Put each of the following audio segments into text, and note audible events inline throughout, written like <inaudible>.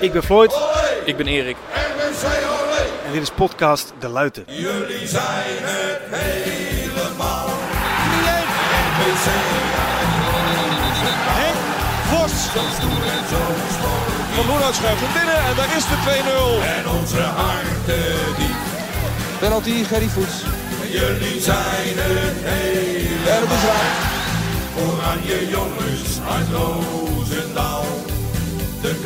Ik ben Floyd. Ik ben Erik. En dit is podcast De Luiten. Jullie zijn het helemaal. Henk Vos. Van Loenhout schuift hem binnen en daar is de 2-0. En onze harten diep. Penalty, Gerry Voets. Jullie zijn het helemaal. En het is raak. Oranje jongens uit Roosendaal.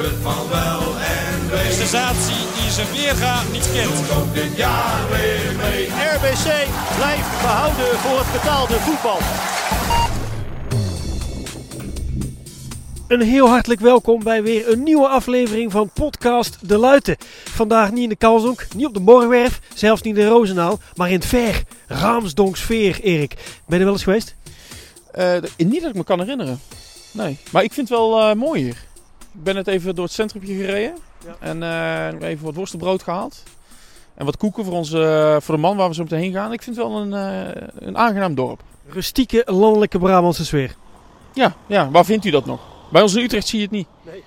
De club van wel en wee. Sensatie die zijn weerga niet kent. Ook dit jaar weer mee. RBC blijft behouden voor het betaalde voetbal. Een heel hartelijk welkom bij weer een nieuwe aflevering van podcast De Luiten. Vandaag niet in de Kalsonk, niet op de Borgwerf, zelfs niet in Roosendaal, maar in het ver Raamsdonksveer, Erik. Ben je er wel eens geweest? Eh, niet dat ik me kan herinneren. Nee. Maar ik vind het wel eh, mooi hier. Ik ben net even door het centrumje gereden. En eh, even wat worstenbrood gehaald. En wat koeken voor, onze, voor de man waar we zo meteen heen gaan. Ik vind het wel een, eh, een aangenaam dorp. Rustieke landelijke Brabantse sfeer. Ja, ja, waar vindt u dat nog? Bij ons in Utrecht zie je het niet. Nee.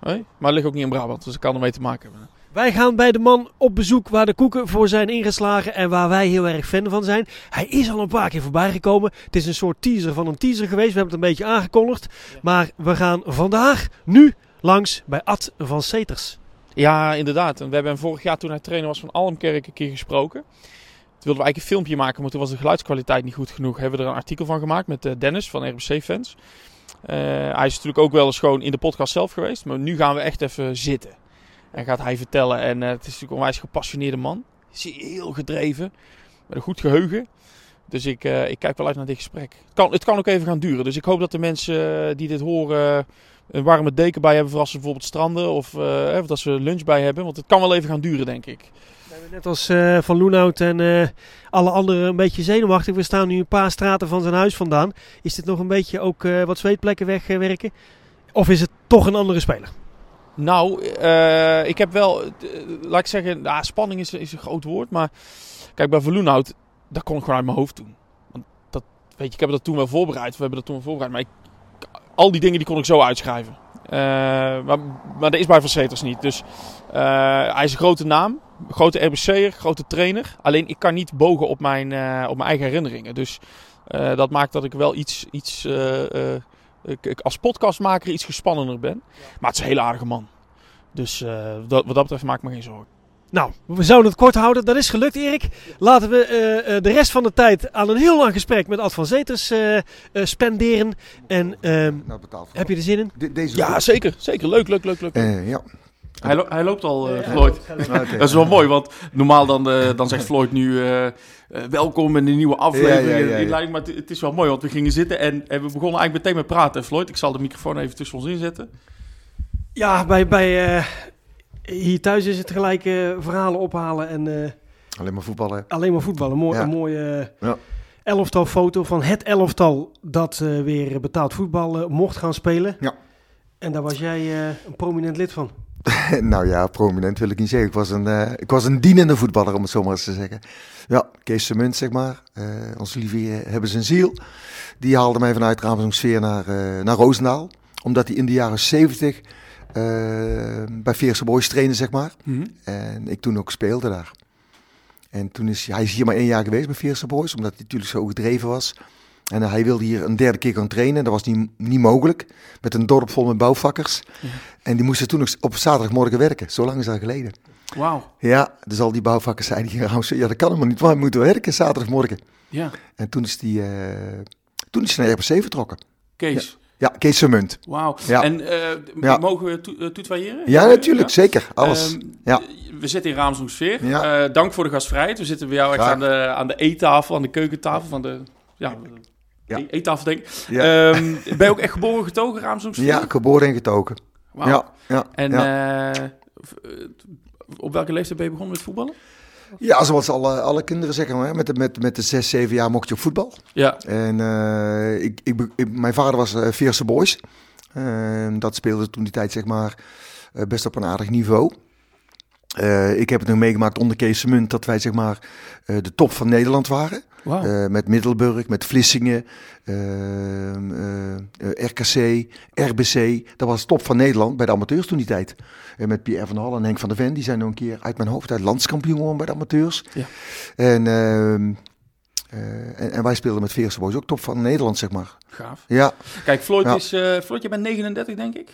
Nee? Maar het ligt ook niet in Brabant, dus dat kan ermee te maken hebben. Wij gaan bij de man op bezoek waar de koeken voor zijn ingeslagen en waar wij heel erg fan van zijn. Hij is al een paar keer voorbij gekomen. Het is een soort teaser van een teaser geweest. We hebben het een beetje aangekondigd. Maar we gaan vandaag, nu, langs bij Ad van Seters. Ja, inderdaad. En we hebben hem vorig jaar toen hij trainer was van Almkerk een keer gesproken. Toen wilden we eigenlijk een filmpje maken, maar toen was de geluidskwaliteit niet goed genoeg. Hebben we er een artikel van gemaakt met eh, Dennis van RBC-fans. hij is natuurlijk ook wel eens gewoon in de podcast zelf geweest. Maar nu gaan we echt even zitten. En gaat hij vertellen. En eh, het is natuurlijk een onwijs gepassioneerde man. Is heel gedreven. Met een goed geheugen. Dus ik, eh, ik kijk wel uit naar dit gesprek. Het kan, het kan ook even gaan duren. Dus ik hoop dat de mensen eh, die dit horen een warme deken bij hebben voor als ze bijvoorbeeld stranden. Of of dat ze lunch bij hebben. Want het kan wel even gaan duren, denk ik. Net als Van Loenhout en alle anderen een beetje zenuwachtig. We staan nu een paar straten van zijn huis vandaan. Is dit nog een beetje ook wat zweetplekken wegwerken? Of is het toch een andere speler? Nou, eh, ik heb wel, eh, laat ik zeggen, nou, spanning is, is een groot woord. Maar kijk, bij Verloenhout, dat kon ik gewoon uit mijn hoofd doen. Want dat, weet je, ik heb dat toen wel voorbereid. We hebben dat toen wel voorbereid. Maar al die dingen die kon ik zo uitschrijven. Eh, maar, maar dat is bij Verseters niet. Dus hij is een grote naam, grote RBC'er, grote trainer. Alleen ik kan niet bogen op mijn, op mijn eigen herinneringen. Dus dat maakt dat ik wel iets, iets ik, ik als podcastmaker iets gespannender ben. Maar het is een hele aardige man. Dus eh, dat, wat dat betreft maak ik me geen zorgen. Nou, we zouden het kort houden. Dat is gelukt, Erik. Laten we eh, eh, de rest van de tijd aan een heel lang gesprek met Ad van Zeters eh, eh, spenderen. En ehm, Nou, heb je er zin in? De- deze Ja, zeker. Zeker. Leuk, leuk, leuk, leuk. Eh, ja. Hij, lo- hij loopt al, eh, Floyd. Dat is wel mooi, want normaal dan, eh, dan zegt Floyd nu eh, welkom in de nieuwe aflevering. Ja, ja, ja, ja. in lijn, Maar het, is wel mooi, want we gingen zitten en, en we begonnen eigenlijk meteen met praten. Floyd, ik zal de microfoon even tussen ons inzetten. Ja, bij, bij, eh, hier thuis is het gelijk eh, verhalen ophalen en eh, Alleen maar voetballen. alleen maar voetballen. Mooi, Ja. Een mooie Ja. elftal foto van het elftal dat eh, weer betaald voetbal mocht gaan spelen. Ja. En daar was jij eh, een prominent lid van. <laughs> nou ja, prominent wil ik niet zeggen. Ik was een, eh, ik was een dienende voetballer, om het zo maar eens te zeggen. Ja, Kees de Munt, zeg maar. Eh ons lieve hebben zijn ziel. Die haalde mij vanuit Raamsdonksfeer naar, eh naar Roosendaal. Omdat hij in de jaren 70 eh, bij Veerse Boys trainde, zeg maar. En ik toen ook speelde daar. En toen is hij is hier maar één jaar geweest bij Veerse Boys, omdat hij natuurlijk zo gedreven was. En hij wilde hier een derde keer gaan trainen. Dat was niet, niet mogelijk. Met een dorp vol met bouwvakkers. En die moesten toen nog op zaterdagmorgen werken. Zo lang is dat geleden. Wauw. Ja, dus al die bouwvakkers zeiden <laughs> hier, ja dat kan helemaal niet. Wij moeten werken zaterdagmorgen. Ja, En toen is die, eh, toen is hij naar RPC vertrokken. Kees. Ja, Kees de Munt. Wauw. Ja. En eh, Ja. mogen we to- eh, toetwaaieren? Ja, natuurlijk, zeker. Alles. Ehm, Ja. We zitten in Raamsdonksfeer. Ja. Eh, dank voor de gastvrijheid. We zitten bij jou echt aan de, aan de eettafel, aan de keukentafel van de... Ja, Ja. eettafel denk ik. Ja. Ehm, ben je ook echt geboren getogen, Raamsdonksfeer? ja, geboren en getogen. Ja, ja, En eh, eh, op welke leeftijd ben je begonnen met voetballen? ja, zoals alle, alle kinderen zeggen, maar, met, de, met, met de zes, zeven jaar mocht je op voetbal. Ja, En eh, ik, ik, mijn vader was Veerse Boys. En dat speelde toen die tijd zeg maar best op een aardig niveau. Eh, ik heb het nog meegemaakt onder Kees Munt dat wij zeg maar eh, de top van Nederland waren. Eh, met Middelburg, met Vlissingen, ehm, RKC, RBC. Dat was top van Nederland bij de amateurs toen die tijd. En met Pierre van Hal en Henk van der Ven. Die zijn nog een keer uit mijn hoofd uit landskampioen geworden bij de amateurs. Ja. En, eh, en, en wij speelden met Veerse Boys ook top van Nederland, zeg maar. Gaaf. Ja, Kijk, Floyd Ja. is... eh Floyd, je bent 39, denk ik?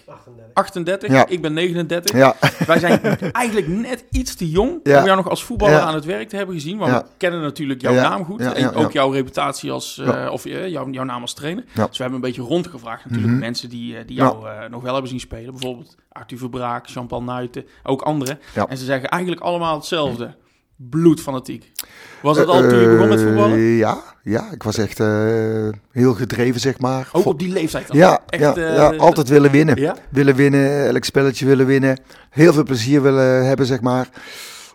38. Ja. Ik ben 39. ja, <laughs> Wij zijn <laughs> eigenlijk net iets te jong Ja. om jou nog als voetballer Ja. aan het werk te hebben gezien. Want Ja. we kennen natuurlijk jouw Ja. naam goed. Ja, en ja, ook ja. jouw reputatie als... eh, Ja. Of jouw, jouw naam als trainer. Ja. Dus we hebben een beetje rondgevraagd natuurlijk. Mhm. Mensen die, die jou eh, nog wel hebben zien spelen. Bijvoorbeeld Arthur Verbraak, Jean-Paul Nuiten. Ook anderen. Ja. En ze zeggen eigenlijk allemaal hetzelfde. Bloedfanatiek. Was dat al toen je begon met Eh, voetballen? ja, ja, ik was echt eh, heel gedreven, zeg maar. Ook op die leeftijd ja, Echt, ja, eh, ja, altijd willen winnen. Ja? Willen winnen, elk spelletje willen winnen. Heel veel plezier willen hebben, zeg maar.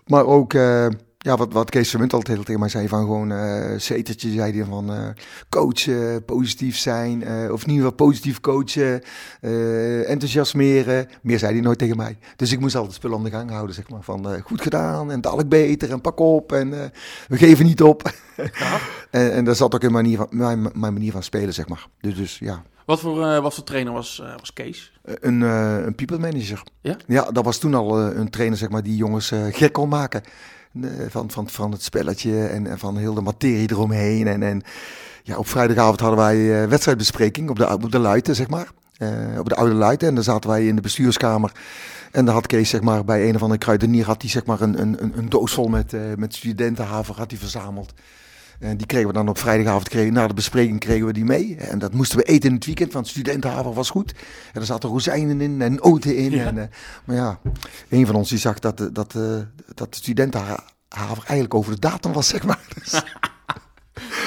Maar ook, eh, ja, wat, wat Kees Vermunt altijd tegen mij zei, van gewoon eh zetertje, zei hij van eh, coachen, positief zijn, eh, of in ieder geval positief coachen, enthousiasmeren. Meer zei hij nooit tegen mij. Dus ik moest altijd spullen aan de gang houden, zeg maar. Van goed gedaan en dadelijk beter en pak op en we geven niet op. <laughs> en, en dat zat ook in mijn manier van, mijn, mijn manier van spelen, zeg maar. Dus, dus ja, Wat voor, wat voor trainer was, was Kees? een, een people manager. Ja? Ja, dat was toen al een trainer zeg maar, die jongens gek kon maken. Eh, van, van, van het spelletje en, van heel de materie eromheen. En, en ja, op vrijdagavond hadden wij eh, wedstrijdbespreking op de, op Luiten, zeg maar. Eh, op de oude Luiten. En dan zaten wij in de bestuurskamer. En dan had Kees zeg maar, bij een of andere kruidenier had zeg maar, een, een, een- doos vol met, eh, met studentenhaver had hij verzameld. En die kregen we dan op vrijdagavond, kregen, na de bespreking kregen we die mee. En dat moesten we eten in het weekend, want studentenhaven was goed. En er zaten rozijnen in en noten in. Ja. En, eh, maar ja, een van ons die zag dat, de- dat, eh, dat de studentenhaver eigenlijk over de datum was, zeg maar. Dus, <laughs>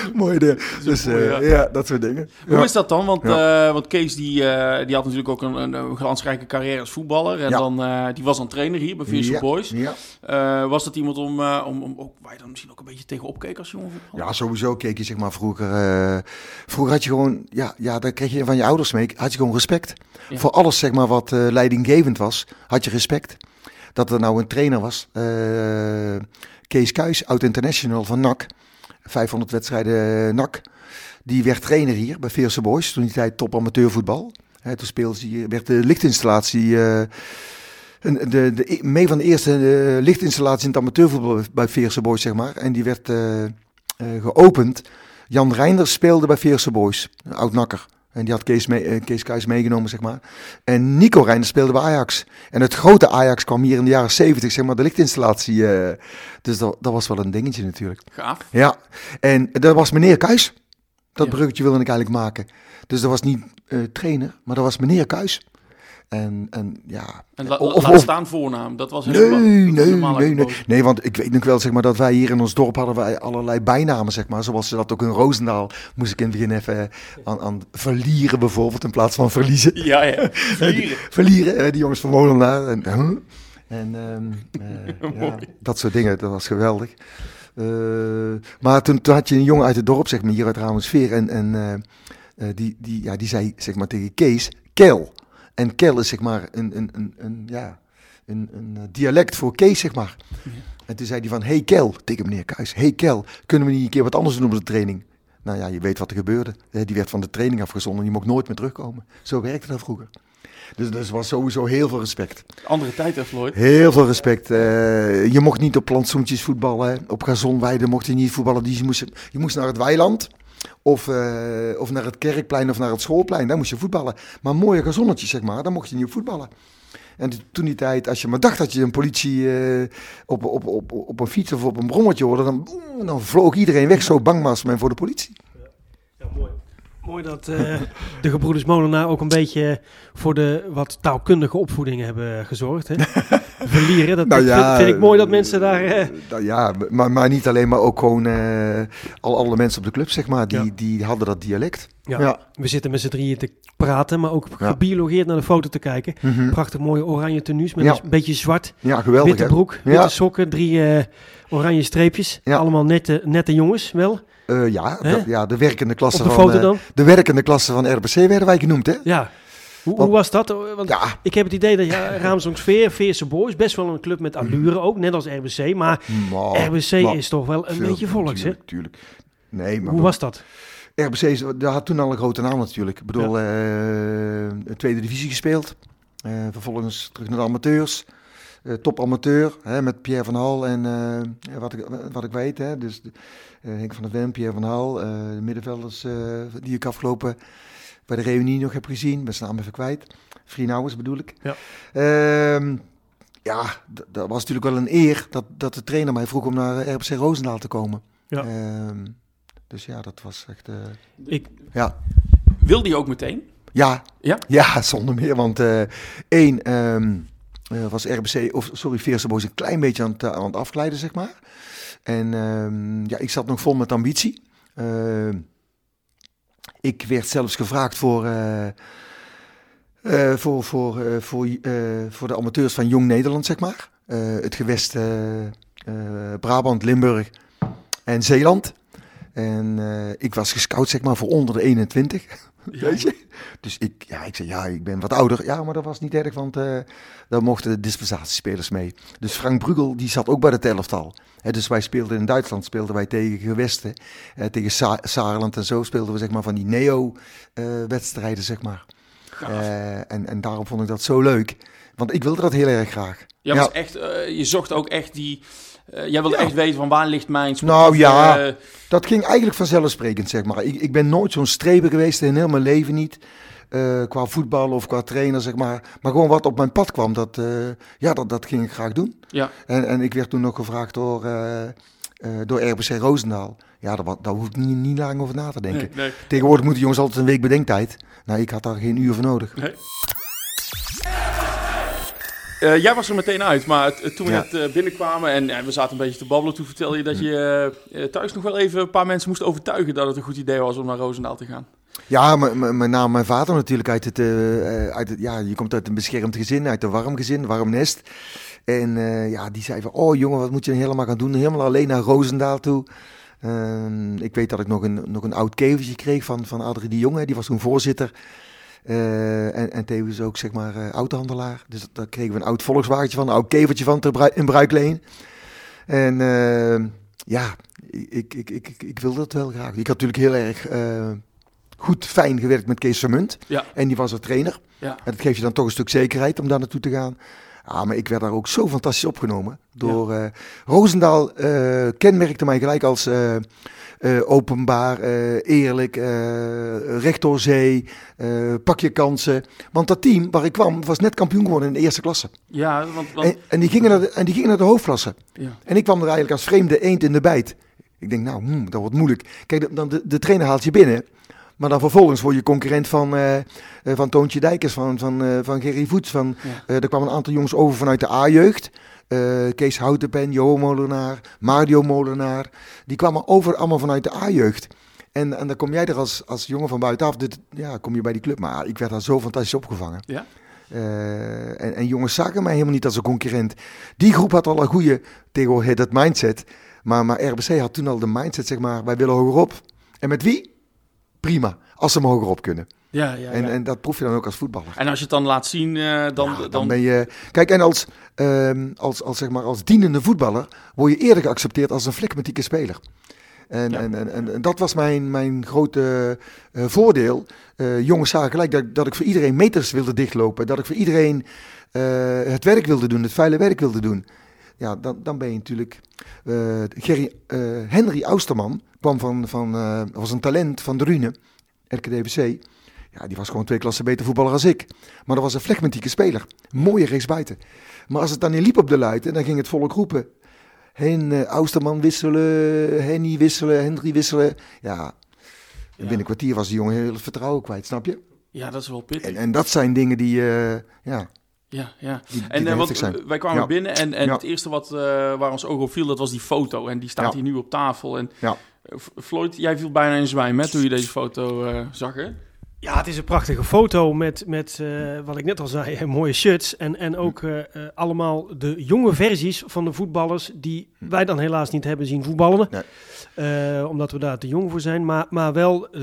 <laughs> mooi de, Dus eh, ja. ja. dat soort dingen. Hoe is dat dan? Want, eh, want Kees die, eh, die had natuurlijk ook een, een, een glansrijke carrière als voetballer. En dan, die was dan trainer hier bij Vierse Boys. Was dat iemand om, om, om ook, waar je dan misschien ook een beetje tegen opkeek als jongen? Ja, sowieso keek je zeg maar vroeger. vroeger had je gewoon, ja, ja, daar kreeg je van je ouders mee. Had je gewoon respect. Ja. Voor alles zeg maar wat leidinggevend was, had je respect. Dat er nou een trainer was, Kees Kuijs, oud-international van NAC. 500 wedstrijden eh, NAC. Die werd trainer hier bij Veerse Boys, toen die tijd top amateurvoetbal. Hè, toen speelde hij, werd de lichtinstallatie... eh, een- de, de, mee van de eerste eh, lichtinstallatie in het amateurvoetbal bij Veerse Boys, zeg maar. En die werd geopend. Jan Reinders speelde bij Veerse Boys, een oud-nakker. En die had Kees, mee, eh, Kees Kuijs meegenomen, zeg maar. En Nico Reinders speelde bij Ajax. En het grote Ajax kwam hier in de jaren 70, zeg maar, de lichtinstallatie. eh, dus dat, dat was wel een dingetje natuurlijk. Gaaf. Ja, en dat was meneer Kuijs. Dat Ja. bruggetje wilde ik eigenlijk maken. Dus dat was niet eh, trainer, maar dat was meneer Kuijs. En, en ja... En la, of- laat of- staan voornaam. Dat was Nee, helemaal- nee, nee, nee. uitgeboden. Nee, want ik weet nog wel zeg maar, dat wij hier in ons dorp hadden wij allerlei bijnamen, zeg maar. Zoals ze dat ook in Roosendaal moest ik in het begin even aan, aan verlieren bijvoorbeeld, in plaats van verliezen. <laughs> Ja, ja. <laughs> Verlieren, die jongens van Molenaar. En, huh? en ehm, <laughs> eh, ja, dat soort dingen, dat was geweldig. Eh, maar toen, toen had je een jongen uit het dorp, zeg maar, hier uit Ramersveer. En, en eh, eh, die, die, ja, die zei zeg maar, tegen Kees, Kel. En Kel is zeg maar een, een, een, een, ja, een, een eh, dialect voor Kees, zeg maar. En toen zei hij van, hey Kel, tegen meneer Kuijs. Hey Kel, kunnen we niet een keer wat anders doen op de training? Nou ja, je weet wat er gebeurde. Die werd van de training afgezonden, die mocht nooit meer terugkomen. Zo werkte dat vroeger. Dus er was sowieso heel veel respect. Andere tijd, hè, Floyd? Heel veel respect. Eh, je mocht niet op plantsoentjes voetballen. Op gazonweiden mocht je niet voetballen. Die moest, je moest naar het weiland. Of, eh, of naar het kerkplein of naar het schoolplein. Daar moest je voetballen. Maar mooie gazonnetjes, zeg maar. Daar mocht je niet op voetballen. En toen die tijd, als je maar dacht dat je een politie eh, op, op, op, op een fiets of op een brommetje hoorde, dan, dan vloog iedereen weg. Zo bang was men voor de politie. Ja, mooi. Mooi dat eh, <laughs> de gebroeders Molenaar ook een beetje voor de wat taalkundige opvoeding hebben gezorgd. Hè? <laughs> Verlieren, dat Nou vind- ja, vind, ik mooi dat mensen daar... eh, Nou ja, maar, maar niet alleen, maar ook gewoon eh, al, alle mensen op de club, zeg maar, die, Ja. die hadden dat dialect. ja, Ja. We zitten met z'n drieën te praten, maar ook gebiologeerd naar de foto te kijken. Mhm. Prachtig mooie oranje tenues met een beetje zwart. Ja, geweldig. witte broek, witte Ja. sokken, drie eh, oranje streepjes. Ja. Allemaal nette, nette jongens wel. Eh, ja, dat- ja, de werkende klasse de van eh, de werkende klasse van RBC werden wij genoemd, hè? Ja, Hoe, Want- hoe was dat? Want Ja, ik heb het idee dat ja, Raamsdonksveer, Veerse Boys, best wel een club met allure ook, net als RBC. Maar maar, RBC maar- is toch wel een veel- beetje volks, hè? tuurlijk, tuurlijk. Nee, maar Hoe was dat? RBC daar had toen al een grote naam natuurlijk. Ik bedoel, eh, tweede divisie gespeeld. Eh, vervolgens terug naar de amateurs. Eh, top amateur, hè, met Pierre van Hal en eh, ja, wat, ik, wat ik weet. Hè, dus de- eh, Henk van der Ven, Pierre van Hal, eh, de middenvelders eh, die ik afgelopen bij de reunie nog heb gezien. Ben zijn naam even kwijt. Vrienauwers bedoel ik. Ja. Ehm, ja, dat was natuurlijk wel een eer dat, dat de trainer mij vroeg om naar RBC Roosendaal te komen. Ja. Ehm, dus ja, dat was echt... eh, Ik, ja, Wilde je ook meteen? ja, Ja? ja, zonder meer. Want eh één ehm, eh, was RBC, of sorry, Veerse Boys een klein beetje aan het, eh, aan het afglijden, zeg maar. En ehm, ja, ik zat nog vol met ambitie. Ehm, ik werd zelfs gevraagd voor, eh, eh, voor, voor, eh, voor, eh, voor de amateurs van Jong Nederland, zeg maar. Eh, het gewest eh, eh, Brabant, Limburg en Zeeland. En eh, ik was gescout, zeg maar, voor onder de 21. Weet je? Dus ik, ja, ik zei, ja, ik ben wat ouder. Ja, maar dat was niet erg, want eh daar mochten de dispensatiespelers mee. Dus Frank Brugel, die zat ook bij het elftal. Hè, dus wij speelden in Duitsland, speelden wij tegen gewesten. Eh, tegen Sa Saarland en zo speelden we, zeg maar, van die neo-wedstrijden, zeg maar. Eh, en, en daarom vond ik dat zo leuk. Want ik wilde dat heel erg graag. Ja, Ja. was echt, je zocht ook echt die... eh, jij wilde Ja. echt weten van waar ligt mijn Nou, ja. eh, Dat ging eigenlijk vanzelfsprekend, zeg maar. Ik, ik ben nooit zo'n streber geweest in heel mijn leven niet. eh, qua voetbal of qua trainer, zeg maar. Maar gewoon wat op mijn pad kwam, dat, ja, dat, dat ging ik graag doen. ja. En, en ik werd toen nog gevraagd door, door RBC Roosendaal. Ja, daar, daar hoef ik niet, niet lang over na te denken. Nee, nee. Tegenwoordig moeten jongens altijd een week bedenktijd. Nou, ik had daar geen uur voor nodig. Eh, jij was er meteen uit, maar toen we Ja. net eh, binnenkwamen en we zaten een beetje te babbelen, toen vertelde je dat je eh, thuis nog wel even een paar mensen moest overtuigen dat het een goed idee was om naar Roosendaal te gaan. Ja, met name mijn vader natuurlijk uit het, uit het... Ja, je komt uit een beschermd gezin, uit een warm gezin, warm nest. En ja, die zei van... Oh jongen, wat moet je helemaal gaan doen? Helemaal alleen naar Roosendaal toe. Ehm, ik weet dat ik nog een, nog een oud kevertje kreeg van, van Adrie de Jonge. Die was toen voorzitter. Eh, en, en tevens ook, zeg maar, eh, autohandelaar. Dus daar kregen we een oud volkswagentje van, een oud kevertje van te in bruikleen. En eh, ja, ik, ik, ik, ik, wilde dat wel graag. Ik had natuurlijk heel erg goed, fijn gewerkt met Kees Vermunt. Ja. En die was er trainer. Ja. En dat geeft je dan toch een stuk zekerheid om daar naartoe te gaan. Ah, maar ik werd daar ook zo fantastisch opgenomen. Door Roosendaal kenmerkte mij gelijk als eh, openbaar, eh, eerlijk, eh recht door zee, pak je kansen. Want dat team waar ik kwam was net kampioen geworden in de eerste klasse. Ja, want, want En, en, die gingen naar de, en die gingen naar de hoofdklasse. ja. En ik kwam er eigenlijk als vreemde eend in de bijt. Ik denk, nou, hmm, dat wordt moeilijk. Kijk, dan de, de trainer haalt je binnen. Maar dan vervolgens word je concurrent van, van Toontje Dijkers, van, van, van Gerry Voets. Van, Ja. er kwamen een aantal jongens over vanuit de A-jeugd. Eh, Kees Houtenpen, Jo Molenaar, Mario Molenaar. Die kwamen over allemaal vanuit de A-jeugd. En, en dan kom jij er als, als jongen van buitenaf, dit, ja, kom je bij die club. Maar ik werd daar zo fantastisch opgevangen. Ja? Eh, en, en jongens zagen mij helemaal niet als een concurrent. Die groep had al een goede, tegenwoordig dat mindset. Maar, maar RBC had toen al de mindset, zeg maar, wij willen hogerop. En met wie? Prima, als ze maar hogerop kunnen. Ja, ja, En, ja. en dat proef je dan ook als voetballer. En als je het dan laat zien, eh, dan, Ja, dan, dan ben je. Kijk, en als, ehm, als, als, zeg maar, als dienende voetballer word je eerder geaccepteerd als een flegmatieke speler. En, Ja. en, en, en, en dat was mijn, mijn grote eh, voordeel. Eh, jongens zagen gelijk dat, dat ik voor iedereen meters wilde dichtlopen. Dat ik voor iedereen eh, het werk wilde doen, het vuile werk wilde doen. Ja, dan, dan ben je natuurlijk. eh, Gerry, eh, Henry Austerman kwam van, van eh, was een talent van de Rune, RKDVC. Ja, die was gewoon twee klassen beter voetballer als ik. Maar dat was een flegmatieke speler. Mooie rechtsbuiten. Maar als het dan niet liep op de luiten, dan ging het volk roepen. Hen, Austerman wisselen, Henny wisselen, Henry wisselen. Ja, Ja. binnen een kwartier was die jongen heel het vertrouwen kwijt, snap je? ja, dat is wel pittig. En, en dat zijn dingen die, eh, ja, ja, ja. die, die En eh, want wij kwamen Ja. binnen en, en Ja. het eerste wat, waar ons oog op viel, dat was die foto. En die staat hier nu op tafel. En Floyd, jij viel bijna in zwijm hè, toen je deze foto zag, hè? Ja, het is een prachtige foto met, met eh, wat ik net al zei, <laughs> mooie shirts. En, en ook eh, eh, allemaal de jonge versies van de voetballers die wij dan helaas niet hebben zien voetballen. Nee. Eh, omdat we daar te jong voor zijn. Maar, maar wel eh,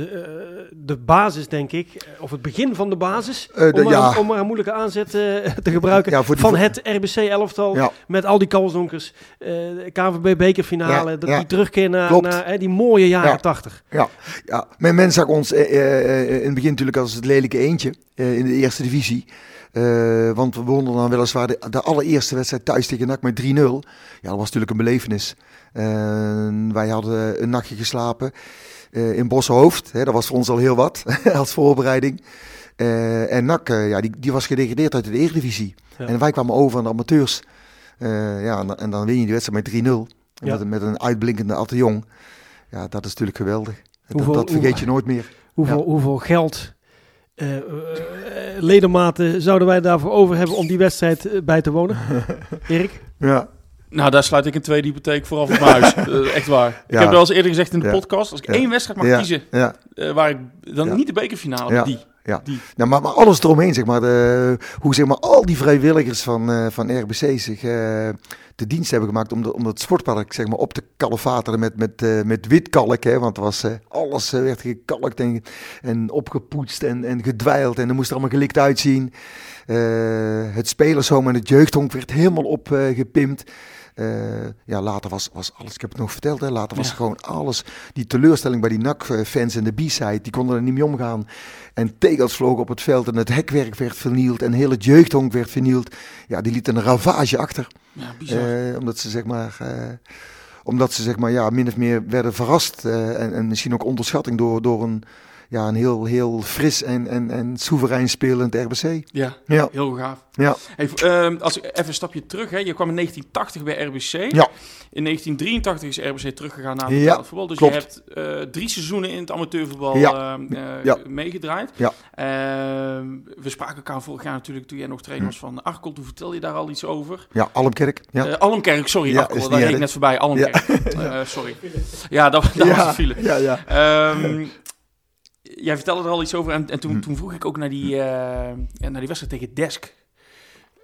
de basis, denk ik. Of het begin van de basis. Eh, de- om, maar, ja. om maar een moeilijke aanzet eh, te gebruiken. Ja, voor die- van het RBC-elftal. Ja. Met al die kalsdonkers. eh KVB-bekerfinale. Dat. Die terugkeer naar, Klopt. naar hè, die mooie jaren Ja. 80. Ja, ja. Men, men zag ons eh, eh, in het begin natuurlijk als het lelijke eentje eh, in de eerste divisie. Eh, want we wonnen dan weliswaar de, de allereerste wedstrijd thuis tegen NAC met 3-0. Ja, dat was natuurlijk een belevenis. Wij hadden een nachtje geslapen eh, in Bossenhoofd. Hè, dat was voor ons al heel wat <laughs> als voorbereiding. Eh, en NAC, eh, ja, die, die was gedegradeerd uit de Eredivisie. Ja. En wij kwamen over aan de amateurs. Ja, en, dan- en dan win je die wedstrijd met 3-0. En Ja. Met, een- met een uitblinkende Atte Jong. Ja, dat is natuurlijk geweldig. Dat, Hoeveel- dat vergeet je nooit meer. Hoeveel, Ja. hoeveel geld, eh, ledematen zouden wij daarvoor over hebben om die wedstrijd bij te wonen? <laughs> Erik? Ja, Nou, daar sluit ik een tweede hypotheek vooraf op mijn huis. <laughs> Eh, echt waar. Ik heb wel eens eerder gezegd in de Ja. podcast, als ik Ja. één wedstrijd mag kiezen, eh, waar ik dan niet de bekerfinale, maar die. Ja. die. Nou, maar, maar alles eromheen, zeg maar. De, hoe zeg maar, al die vrijwilligers van, eh, van RBC zich eh, de dienst hebben gemaakt om, de, om het sportpark zeg maar, op te kalefateren met, met, eh, met wit kalk. Hè, want was, eh, alles eh, werd gekalkt en, en opgepoetst en, en gedwijld. En er moest er allemaal gelikt uitzien. Eh, het spelershome en het jeugdhonk werd helemaal opgepimpt. Eh, ja, later was, was alles, ik heb het nog verteld, hè, later was Ja. gewoon alles. Die teleurstelling bij die NAC-fans en de B-side, die konden er niet mee omgaan. En tegels vlogen op het veld en het hekwerk werd vernield en heel het jeugdhonk werd vernield. Ja, die lieten een ravage achter. Ja, bizar. Eh, omdat ze zeg maar, eh, omdat ze zeg maar ja, min of meer werden verrast en, en misschien ook onderschatting door, door een, ja, een heel, heel fris en, en, en soeverein spelend RBC. ja, Ja, heel gaaf. ja, Hey, ehm, als ik even een stapje terug, hè. je kwam in 1980 bij RBC. ja, In 1983 is RBC teruggegaan naar het Ja, voetbal. Dus klopt. je hebt eh, drie seizoenen in het amateurvoetbal Ja. ehm, eh, Ja. meegedraaid. Ja. Ehm, we spraken elkaar vorig jaar natuurlijk toen jij nog trainer was van Arkel. Toen vertelde je daar al iets over. ja, Almkerk. Ja. Eh, Almkerk, sorry, Arkel, daar reed ik net voorbij. Almkerk, <laughs> sorry. Ja, dat, dat was de file. ja, ja. Jij vertelde er al iets over en, en toen, Hm. toen vroeg ik ook naar die, eh, naar die wedstrijd tegen Desk.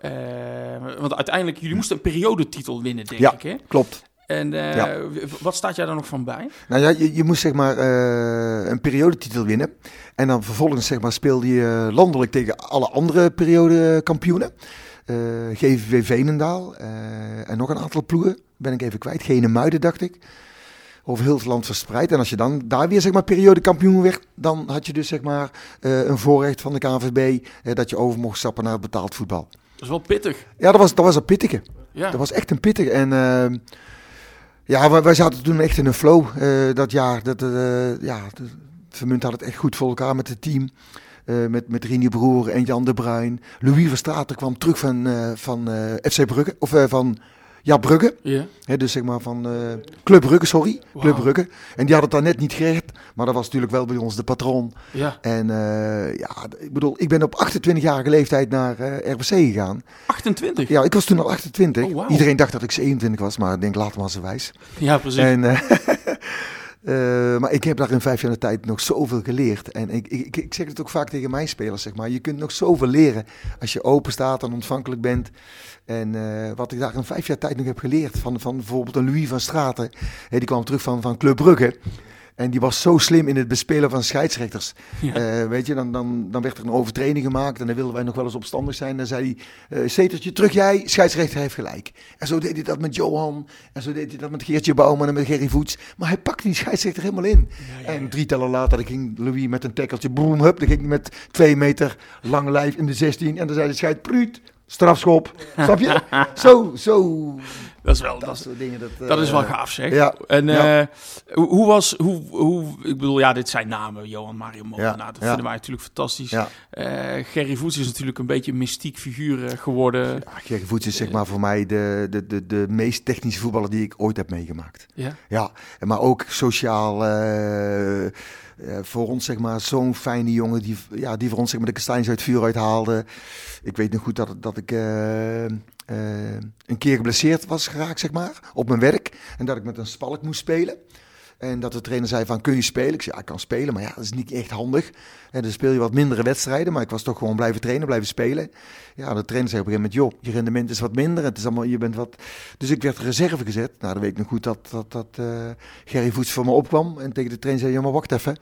Eh, want uiteindelijk, jullie moesten een periodetitel winnen, denk Ja. ik, hè? Klopt. En eh, Ja. wat staat jij daar nog van bij? Nou ja, je, je moest zeg maar eh, een periodetitel winnen. En dan vervolgens zeg maar speelde je landelijk tegen alle andere periodekampioenen. Eh GVV Veenendaal en nog een aantal ploegen. Ben ik even kwijt. Gene Muiden dacht ik. Over heel het land verspreid. En als je dan daar weer zeg maar periodekampioen werd, dan had je dus zeg maar eh, een voorrecht van de KNVB eh, dat je over mocht stappen naar het betaald voetbal. Dat is wel pittig. Ja, dat was, dat was een pittige. Ja. Dat was echt een pittig. En ehm, ja, wij, wij zaten toen echt in een flow eh, dat jaar. Dat, ja, de, Vermunt had het echt goed voor elkaar met het team. Met, met Rini Broer en Jan de Bruin. Louis Verstraeten kwam terug van, van FC Brugge. Of van ja, Brugge. ja. Hè, dus zeg maar van eh, Club Brugge, sorry. Club Brugge. En die had het dan net niet gered. Maar dat was natuurlijk wel bij ons de patroon. ja. En eh, ja, ik bedoel, ik ben op 28-jarige leeftijd naar eh, RBC gegaan. 28. Ja, ik was toen al 28. Oh, wauw. Iedereen dacht dat ik 27 was, maar ik denk later maar ze wijs. Ja, precies. En, <laughs> eh, maar ik heb daar in vijf jaar de tijd nog zoveel geleerd. En ik, ik, ik zeg het ook vaak tegen mijn spelers, zeg maar. Je kunt nog zoveel leren als je open staat en ontvankelijk bent. En eh, wat ik daar in vijf jaar tijd nog heb geleerd van, van bijvoorbeeld een Louis van Straten. Die kwam terug van, van Club Brugge. En die was zo slim in het bespelen van scheidsrechters. Ja. Eh, weet je, dan, dan, dan werd er een overtreding gemaakt en dan wilden wij nog wel eens opstandig zijn. Dan zei hij, uh, Zetertje, terug jij, scheidsrechter heeft gelijk. En zo deed hij dat met Johan, en zo deed hij dat met Geertje Bouwman en met Gerry Voets. Maar hij pakte die scheidsrechter helemaal in. En drie tellen later dan ging Louis met een tackeltje, boem, hup. Dan ging hij met twee meter lang lijf in de 16. En dan zei de scheid, pruut, strafschop. Snap je? <laughs> Zo, zo, dat is wel, dat dat, soort dingen. Dat, dat is eh, wel gaaf, zeg. Ja, En Ja. eh, hoe, hoe was, hoe, hoe, ik bedoel, ja, dit zijn namen, Johan Mario Molenaar, Ja, dat vinden wij natuurlijk fantastisch. Ja. Eh, Gerry Voets is natuurlijk een beetje een mystiek figuur eh, geworden. Ja, Gerry Voets is zeg maar voor mij de, de, de, de meest technische voetballer die ik ooit heb meegemaakt. Ja. Ja, maar ook sociaal. Eh, voor ons zeg maar zo'n fijne jongen die, ja, die voor ons zeg maar de kastanjes uit het vuur uithaalde. Ik weet nog goed dat, dat ik eh, eh, een keer geblesseerd was geraakt zeg maar op mijn werk. En dat ik met een spalk moest spelen. En dat de trainer zei van, kun je spelen? Ik zei, ja, ik kan spelen, maar ja, dat is niet echt handig. En dan speel je wat mindere wedstrijden, maar ik was toch gewoon blijven trainen, blijven spelen. Ja, de trainer zei op een gegeven moment, joh, je rendement is wat minder. Het is allemaal, je bent wat... Dus ik werd reserve gezet. Nou, dan weet ik nog goed dat, dat, dat eh, Gerry Voets voor me opkwam. En tegen de trainer zei, ja, maar wacht even.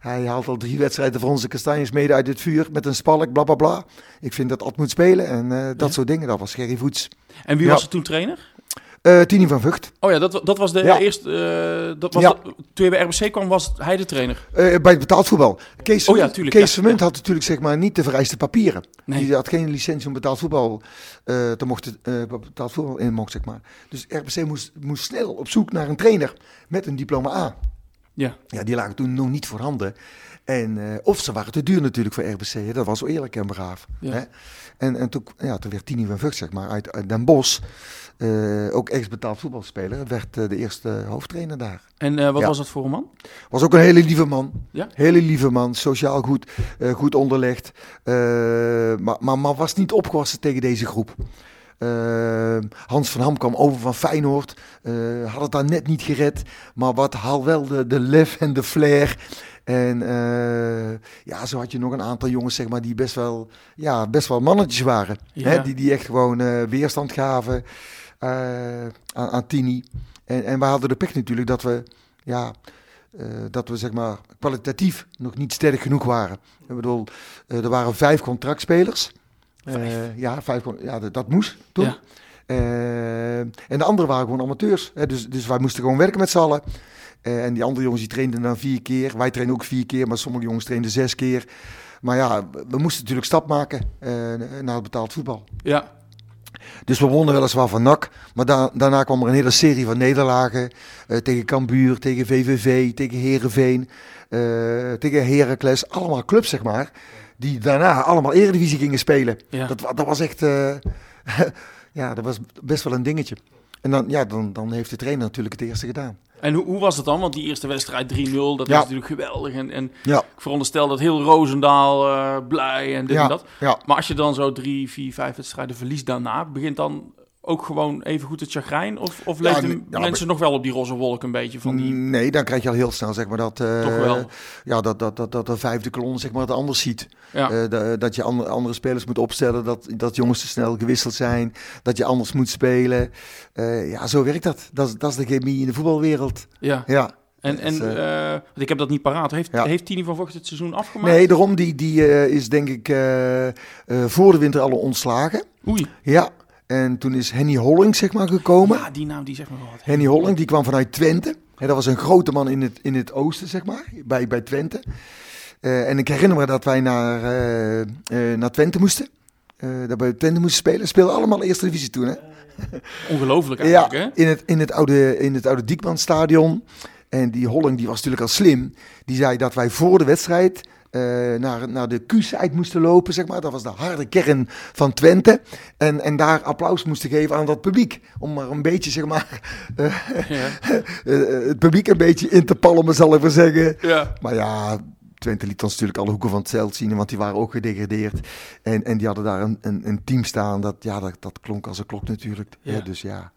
Hij haalt al drie wedstrijden voor onze kastanjes mede uit het vuur met een spalk, bla bla bla. Ik vind dat Ad moet spelen en eh, dat soort dingen. Dat was Gerry Voets. En wie Ja. was er toen trainer? Eh Tini van Vught. Oh ja, dat, dat was de Ja. eerste. eh, dat was Ja. de- toen je bij RBC kwam, was hij de trainer. Eh, bij het betaald voetbal. Kees, Oh ja, Vermunt- tuurlijk, Kees ja. Vermunt had natuurlijk zeg maar niet de vereiste papieren. Nee. Die had geen licentie om betaald voetbal te mochten, betaald voetbal in mocht, zeg maar. Dus RBC moest, moest snel op zoek naar een trainer met een diploma A. Ja. Ja, die lagen toen nog niet voorhanden. En, of ze waren te duur natuurlijk voor RBC. Hè. Dat was eerlijk en braaf. Ja. Hè. En, en toen, ja, toen werd Tini van Vught, zeg maar, uit, uit Den Bosch, eh, ook ex-betaald voetbalspeler, werd eh, de eerste hoofdtrainer daar. En eh, wat Ja. was dat voor een man? Was ook een hele lieve man. Ja? Hele lieve man, sociaal goed, goed onderlegd. Maar, maar, maar was niet opgewassen tegen deze groep. Hans van Ham kwam over van Feyenoord. had het daar net niet gered. Maar wat haal wel de, de lef en de flair. En ja, zo had je nog een aantal jongens zeg maar, die best wel, ja, best wel mannetjes waren. Ja. Hè? Die, die echt gewoon weerstand gaven aan, aan Tini. En, en we hadden de pech natuurlijk dat we, ja, eh, dat we zeg maar kwalitatief nog niet sterk genoeg waren. Ik bedoel, eh, er waren vijf contractspelers. Eh, ja, vijf, ja, dat, dat moest toen. Ja. Eh, en de anderen waren gewoon amateurs. Hè, dus, dus wij moesten gewoon werken met z'n allen. Eh, en die andere jongens die trainden dan vier keer. Wij trainen ook vier keer, maar sommige jongens trainden zes keer. Maar ja, we- we moesten natuurlijk stap maken eh, naar het betaald voetbal. Ja. Dus we wonnen weliswaar van NAC. Maar da- daarna kwam er een hele serie van nederlagen. eh, tegen Cambuur, tegen VVV, tegen Herenveen, tegen Heracles. Allemaal clubs, zeg maar. Die daarna allemaal eredivisie gingen spelen. Ja. Dat, dat was echt... eh, <laughs> ja, dat was best wel een dingetje. En dan, ja, dan, dan heeft de trainer natuurlijk het eerste gedaan. En hoe, hoe was het dan? Want die eerste wedstrijd 3-0, dat Ja. is natuurlijk geweldig. En, en Ja, ik veronderstel dat heel Roosendaal eh, blij en dit ja, en dat. Maar als je dan zo drie, vier, vijf wedstrijden verliest daarna, begint dan ook gewoon even goed het chagrijn? Of, of Ja, ja, mensen nog wel op die roze wolk een beetje van die... Nee, dan krijg je al heel snel zeg maar dat... eh, Toch wel. Ja, dat, dat, dat, dat de vijfde kolon zeg maar het anders ziet. Ja. Eh, da- dat je andere, andere spelers moet opstellen, dat, dat jongens te snel gewisseld zijn, dat je anders moet spelen. Eh, ja, zo werkt dat. Dat is, dat is de chemie in de voetbalwereld. ja. Ja. En, en Dus, ik heb dat niet paraat. Heeft, Ja. heeft Tini van Vocht het seizoen afgemaakt? Nee, daarom, die, die is denk ik voor de winter al ontslagen. Oei. Ja, en toen is Henny Holling zeg maar gekomen. Ja, die naam die zegt me wel wat. Henny Holling, die kwam vanuit Twente. Hè, dat was een grote man in het, in het oosten, zeg maar, bij, bij Twente. Eh, en ik herinner me dat wij naar, eh, eh, naar Twente moesten. Eh dat bij Twente moesten spelen. Speelden allemaal eerste divisie toen, hè? Ongelooflijk Ja, eigenlijk, hè? in het, in het oude, in het oude Diekmanstadion. En die Holling, die was natuurlijk al slim. Die zei dat wij voor de wedstrijd eh, naar, naar de Q-site moesten lopen, zeg maar. Dat was de harde kern van Twente. En, en daar applaus moesten geven aan dat publiek. Om maar een beetje, zeg maar, <laughs> eh, Ja. eh, het publiek een beetje in te palmen, zal ik maar zeggen. ja. Maar ja, Twente liet ons natuurlijk alle hoeken van het veld zien, want die waren ook gedegradeerd. En, en die hadden daar een, een, een team staan, dat, ja, dat, dat klonk als een klok natuurlijk. Ja, dus ja.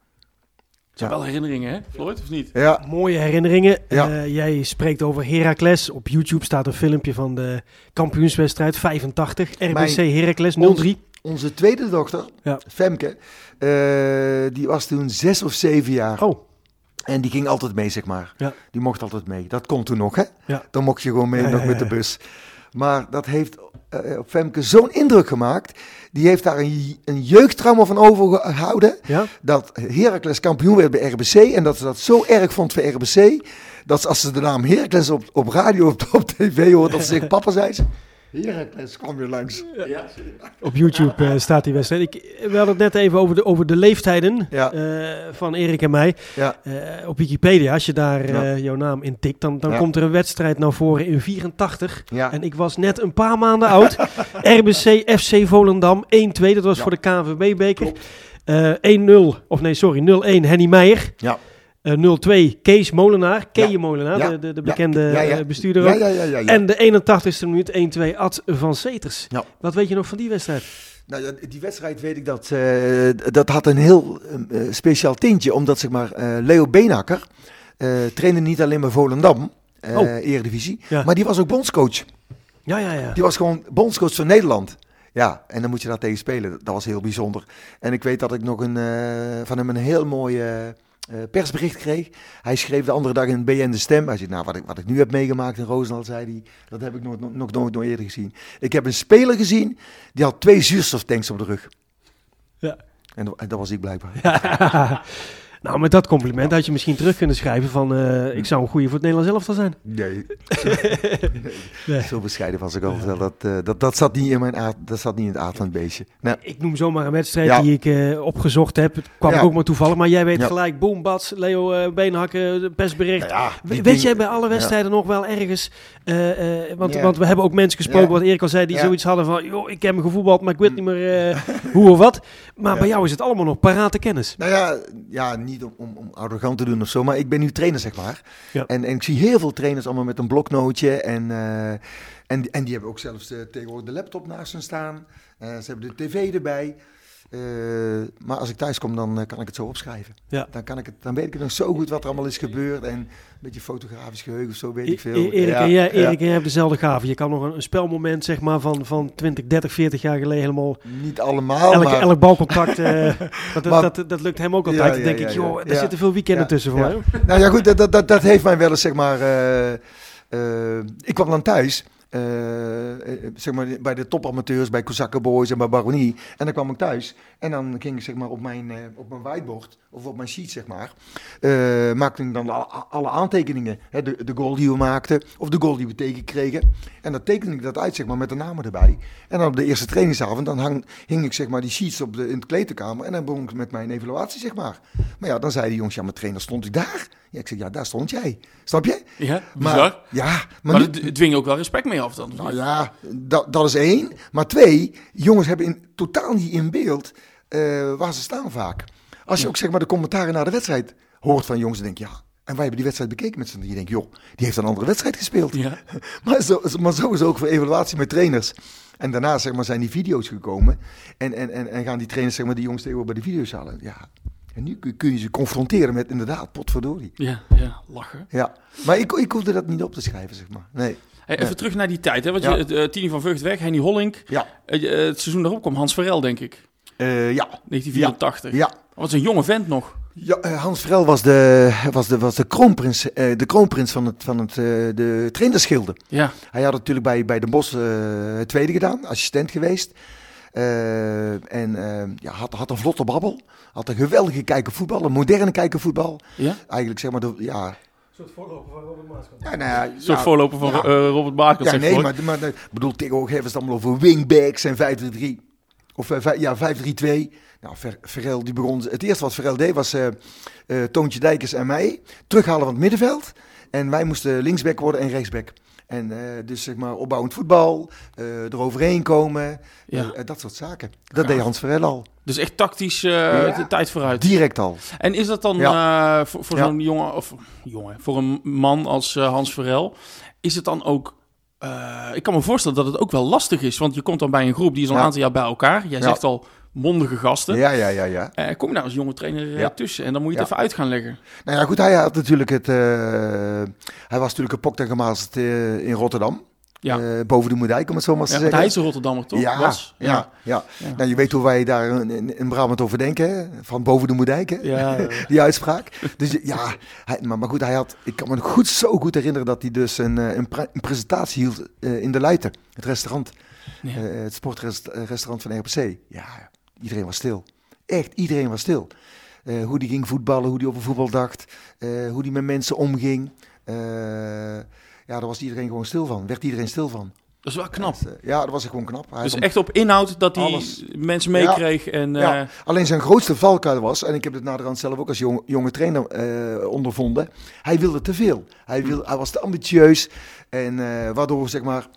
Het zijn wel herinneringen, hè, Floyd, of niet? Ja, Mooie herinneringen. Ja. Eh, jij spreekt over Heracles. Op YouTube staat een filmpje van de kampioenswedstrijd 85. RBC Mijn- Heracles ons- 0-3. onze tweede dochter, Ja. Femke, eh, die was toen zes of zeven jaar. Oh, En die ging altijd mee, zeg maar. Ja. Die mocht altijd mee. Dat kon toen nog, hè? Ja. Dan mocht je gewoon mee Ja, nog ja, met de ja. bus. Maar dat heeft eh, op Femke zo'n indruk gemaakt. Die heeft daar een, een jeugdtrauma van overgehouden. ja? Dat Heracles kampioen werd bij RBC. En dat ze dat zo erg vond voor RBC. Dat ze, als ze de naam Heracles op, op radio op, op tv hoort, dat ze <laughs> zeggen, papa zei ze. Heracles kwam weer langs. Op YouTube eh, staat die wedstrijd. Ik, we hadden het net even over de, over de leeftijden Ja. eh, van Erik en mij. Ja. Eh, op Wikipedia, als je daar eh, Ja. jouw naam in tikt, dan, dan Ja. komt er een wedstrijd naar voren in 84. Ja. En ik was net een paar maanden oud. <laughs> RBC FC Volendam 1-2, dat was Ja. voor de KNVB-beker. Eh 1-0, of nee, sorry, 0-1 Henny Meijer. Ja. Eh 0-2 Kees Molenaar, Keeje Ja. Molenaar, Ja. de, de, de bekende Ja, eh, bestuurder ook. En de 81ste minuut 1-2 Ad van Seters. Wat weet je nog van die wedstrijd? Nou, die wedstrijd weet ik dat. eh, dat had een heel eh, speciaal tintje. Omdat zeg maar, eh, Leo Beenhakker. eh trainde niet alleen bij Volendam, eh Oh. Eredivisie, maar die was ook bondscoach. Ja, ja, ja. Die was gewoon bondscoach van Nederland. Ja, en dan moet je daar tegen spelen. Dat was heel bijzonder. En ik weet dat ik nog een, eh, van hem een heel mooi eh, persbericht kreeg. Hij schreef de andere dag in BN De Stem. Hij zei, nou, wat ik, wat ik nu heb meegemaakt in Roosendaal, zei hij, dat heb ik nog, nog, nog nooit nog eerder gezien. Ik heb een speler gezien, die had twee zuurstoftanks op de rug. Ja. En, en dat was ik blijkbaar. <laughs> <laughs> nou, met dat compliment had je misschien terug kunnen schrijven van... eh, ik zou een goede voor het Nederlands elftal zijn. Nee, <laughs> Nee. zo bescheiden was ik al. Dat, eh, dat, dat, zat niet in mijn aard, dat zat niet in het aard van het beestje. Nou, Ik noem zomaar een wedstrijd Ja. die ik eh, opgezocht heb. Het kwam Ja. ook maar toevallig. Maar jij weet Ja. gelijk, boom, bats, Leo eh Beenhakken, de persbericht. die Weet jij bij alle wedstrijden nog wel ergens... eh, eh, want, Ja. want we hebben ook mensen gesproken, Ja. wat Erik al zei, die Ja. zoiets hadden van... joh, ik heb me gevoetbald, maar ik weet niet meer eh, hoe of wat. Maar Ja. bij jou is het allemaal nog parate kennis. Nou ja, ja niet om, om, om arrogant te doen of zo, maar ik ben nu trainer, zeg maar. Ja. En, en ik zie heel veel trainers allemaal met een bloknootje. En, eh, en, en die hebben ook zelfs de, tegenwoordig de laptop naast hen staan. Eh, ze hebben de tv erbij. Eh, maar als ik thuis kom, dan eh, kan ik het zo opschrijven. Ja. Dan, kan ik het, dan weet ik het nog zo goed wat er allemaal is gebeurd. En een beetje fotografisch geheugen of zo, weet E- ik veel. E- Erik, Ja, en jij, ja. Erik en jij hebt dezelfde gave. Je kan nog een, een spelmoment zeg maar, van, van 20, 30, 40 jaar geleden helemaal... Niet allemaal, elk, maar... elk balcontact, eh, <laughs> dat, Maar- dat, dat, lukt hem ook altijd. Dan denk ik, joh, Ja. zitten veel weekenden tussen voor jou. Nou ja, goed, dat, dat, dat, heeft mij wel eens, zeg maar... ik kwam dan thuis, eh, eh, zeg maar, bij de topamateurs, bij Kozakken Boys en bij Baronie. En dan kwam ik thuis en dan ging ik, zeg maar, op mijn, eh, op mijn whiteboard, of op mijn sheet, zeg maar, maakte ik dan alle, alle aantekeningen. Hè, de, de goal die we maakten, of de goal die we tegenkregen. En dan tekende ik dat uit, zeg maar, met de namen erbij. En dan op de eerste trainingsavond, dan hang, hing ik, zeg maar, die sheets op de, in de kleedkamer. En dan begon ik met mijn evaluatie, zeg maar. Maar ja, dan zei die jongens, ja, mijn trainer stond ik daar. Ja, ik zeg, ja, daar stond jij. Snap je? Ja, Maar, ja, maar, Maar, nu- het dwing je ook wel respect mee af dan. nou ja, dat, dat is één. Maar twee, jongens hebben in, totaal niet in beeld eh, waar ze staan vaak. Als je ook zeg maar de commentaren na de wedstrijd hoort van jongens, dan denk je, ja, en wij hebben die wedstrijd bekeken met z'n drieën. Je denkt, joh, die heeft een andere wedstrijd gespeeld. Ja. <laughs> Maar, zo, maar zo is het ook voor evaluatie met trainers. En daarna zeg maar, zijn die video's gekomen. En, en, en, en gaan die trainers zeg maar, die jongens tegenwoordig bij de video's halen. Ja. En nu kun, je ze confronteren met inderdaad, potverdorie. Ja, ja, lachen. Ja. Maar ik, ik hoefde dat niet op te schrijven, zeg maar. Nee. Hey, even terug naar die tijd. Hè? Want Ja. je, eh, Tini van Vught weg, Henny Hollink. Ja. Eh, eh, het seizoen daarop kwam Hans Verel, denk ik. Ja. 1984. Ja. Wat een jonge vent nog. Ja, Hans Vrel was de, was de, was de kroonprins, de kroonprins van, het, van het, de trainersgilde. Ja, Hij had natuurlijk bij, bij Den Bos het tweede gedaan, assistent geweest. Eh, en eh, ja, had, had een vlotte babbel. Had een geweldige kijken voetbal, een moderne kijken voetbal. ja. Eigenlijk zeg maar, de, ja... Een soort voorloper van Robert Maaskant. ja, nou ja, Een soort ja, voorloper van ja. eh, Robert Maaskant. Ja, nee, voor. maar, maar nee, bedoel, tegenwoordig hebben ze het allemaal over wingbacks en 5-3-3. Of ja, 5-3-2. Nou, Ver, Verel, die begon, het eerste wat Verel deed was eh eh, Toontje Dijkers en mij terughalen van het middenveld. En wij moesten linksback worden en rechtsback. En eh, dus zeg maar opbouwend voetbal, eh eroverheen komen, Ja. eh, dat soort zaken. Dat deed Hans Verel al, Dus echt tactisch Ja. de tijd vooruit. direct al. En is dat dan voor, voor zo'n jongen, of jongen, voor een man als Hans Verel, is het dan ook... ik kan me voorstellen dat het ook wel lastig is, want je komt dan bij een groep die is al een aantal jaar bij elkaar. Jij zegt al mondige gasten. Ja, ja, ja, ja. Eh, kom je daar als jonge trainer eh, Ja. tussen en dan moet je het Ja. even uit gaan leggen. Nou ja, goed, hij had natuurlijk het. eh, hij was natuurlijk kapot en gemazeld in Rotterdam. Ja. Boven de Moerdijk, om het zo maar te Ja, zeggen. hij is een Rotterdammer, toch? Ja, Was? ja, ja, Ja. Nou, je weet hoe wij daar in, in, Brabant over denken, hè? van boven de Moerdijk, hè? <laughs> Die uitspraak. Dus ja, hij, maar, maar goed, hij had, ik kan me goed, zo goed herinneren dat hij dus een, een, pre- een presentatie hield in de Leiden, het restaurant, Ja. eh, het sportrestaurant van RPC. Ja, iedereen was stil. Echt, iedereen was stil. Eh, hoe die ging voetballen, hoe die over voetbal dacht, eh, hoe die met mensen omging. Eh, ja, daar was iedereen gewoon stil van. Werd iedereen stil van. Dat is wel knap. Dus, ja, dat was gewoon knap. Hij Dus echt op inhoud dat hij Alles. mensen meekreeg. En, Ja, alleen zijn grootste valkuil was, en ik heb het naderhand zelf ook als jonge, jonge trainer ondervonden, hij wilde te veel. Hij, wil, hij was te ambitieus en waardoor zeg maar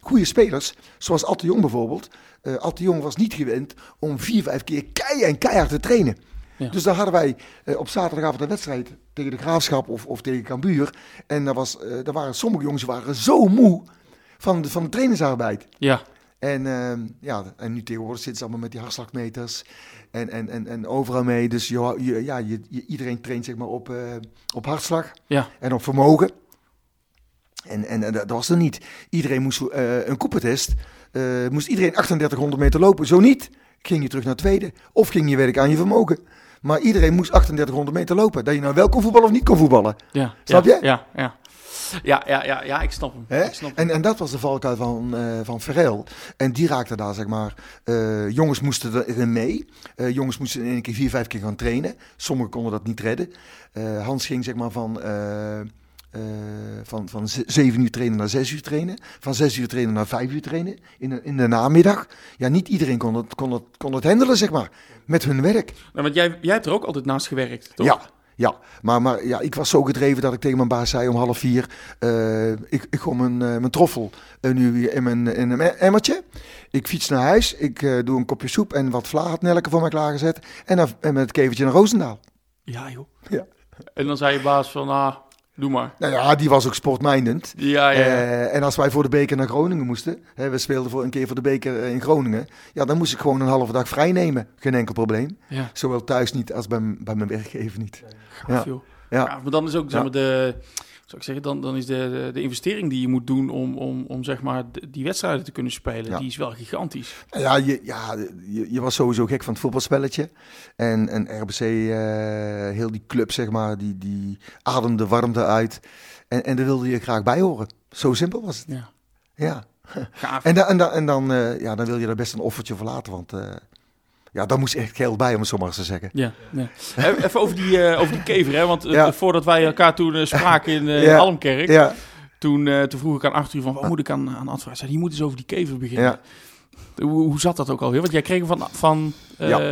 goede spelers, zoals Atte Jong bijvoorbeeld, eh Atte Jong was niet gewend om vier, vijf keer kei en keihard te trainen. Ja. Dus dan hadden wij eh, op zaterdagavond een wedstrijd tegen de Graafschap of, of tegen Cambuur. En daar, was, eh, daar waren sommige jongens waren zo moe van de, van de trainingsarbeid. ja. En, ehm, ja, en nu tegenwoordig zitten ze allemaal met die hartslagmeters en, en, en, en overal mee. Dus je, je- ja, je, je- iedereen traint zeg maar op, eh, op hartslag Ja. en op vermogen. En, en, en dat was er niet. Iedereen moest eh, een koepeltest, eh, moest iedereen 3800 meter lopen. Zo niet, ging je terug naar tweede. Of ging je werken aan je vermogen. Maar iedereen moest 3800 meter lopen. Dat je nou wel kon voetballen of niet kon voetballen. Ja. Snap ja, je? Ja, ja. Ja, ja, ja, ja, ik snap hem. Hè? Ik snap hem. En, en dat was de valkuil van, eh van Verel. En die raakte daar, zeg maar. jongens moesten erin mee. Jongens moesten in één keer vier, vijf keer gaan trainen. Sommigen konden dat niet redden. Hans ging, zeg maar, van. Eh, van, van ze- zeven uur trainen naar zes uur trainen. Van zes uur trainen naar vijf uur trainen. In de, in de namiddag. Ja, niet iedereen kon het, kon, het, kon het handelen, zeg maar. Met hun werk. Nou, want jij, jij hebt er ook altijd naast gewerkt, toch? Ja, ja. Maar, maar ja, ik was zo gedreven dat ik tegen mijn baas zei om half vier... eh, ik, ik gooi mijn, eh, mijn troffel eh, nu weer in mijn, in een emmertje. Ik fiets naar huis, ik doe een kopje soep en wat vlaaghatnelken voor mij klaargezet. En, dan, en met het kevertje naar Roosendaal. Ja, joh. Ja. En dan zei je baas van, ah, doe maar. Nou ja, die was ook sportmindend. Ja, ja, ja. Eh, en als wij voor de beker naar Groningen moesten, hè, we speelden voor een keer voor de beker eh, in Groningen, ja, dan moest ik gewoon een halve dag vrij nemen. Geen enkel probleem. ja. Zowel thuis niet als bij, bij mijn werkgever niet. Gaaf, Ja. joh. Ja. Maar dan is ook zeg maar, de, zou ik zeggen, dan, dan is de, de, investering die je moet doen om, om, om zeg maar, die wedstrijden te kunnen spelen, Ja. die is wel gigantisch. Ja, je, ja je, je was sowieso gek van het voetbalspelletje. En, en RBC, eh, heel die club, zeg maar, die, die ademde warmte uit. En, en daar wilde je graag bij horen. Zo simpel was het. Ja. Ja. Gaaf. En, da, en, da, en dan, eh, ja, dan wil je er best een offertje voor laten. Want eh, ja, daar moest echt geld bij, om het zo maar eens te zeggen. Ja, ja. Even over die, eh, over die kever, hè? want eh, Ja. voordat wij elkaar toen eh, spraken in Ja. Almkerk, Ja, toen, toen vroeg ik aan Arthur van, wat moet ik aan, aan? Hij zei, je moet eens over die kever beginnen. ja. Hoe, hoe zat dat ook alweer? Want jij kreeg hem van, van,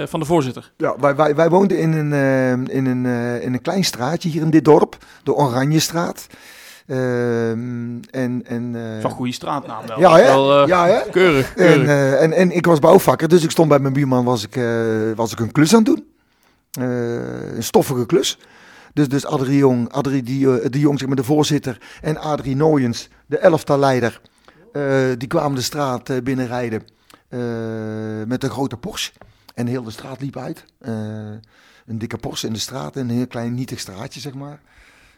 van de voorzitter. ja wij, wij, wij woonden in een, in, een, in een klein straatje hier in dit dorp. De Oranjestraat. Ehm en, en, eh, Van goede straatnaam wel. ja, hè? Wel, eh, ja, hè? Keurig, En, keurig. eh, en, en ik was bouwvakker, dus ik stond bij mijn buurman, was ik, eh, was ik een klus aan het doen. Eh, een stoffige klus. Dus, dus Adrie Jong, Adrie die, die Jong, zeg maar de voorzitter, en Adrie Nooyens, de elftalleider, eh die kwamen de straat binnenrijden eh, met een grote Porsche. En heel de straat liep uit. Eh, een dikke Porsche in de straat, een heel klein nietig straatje, zeg maar.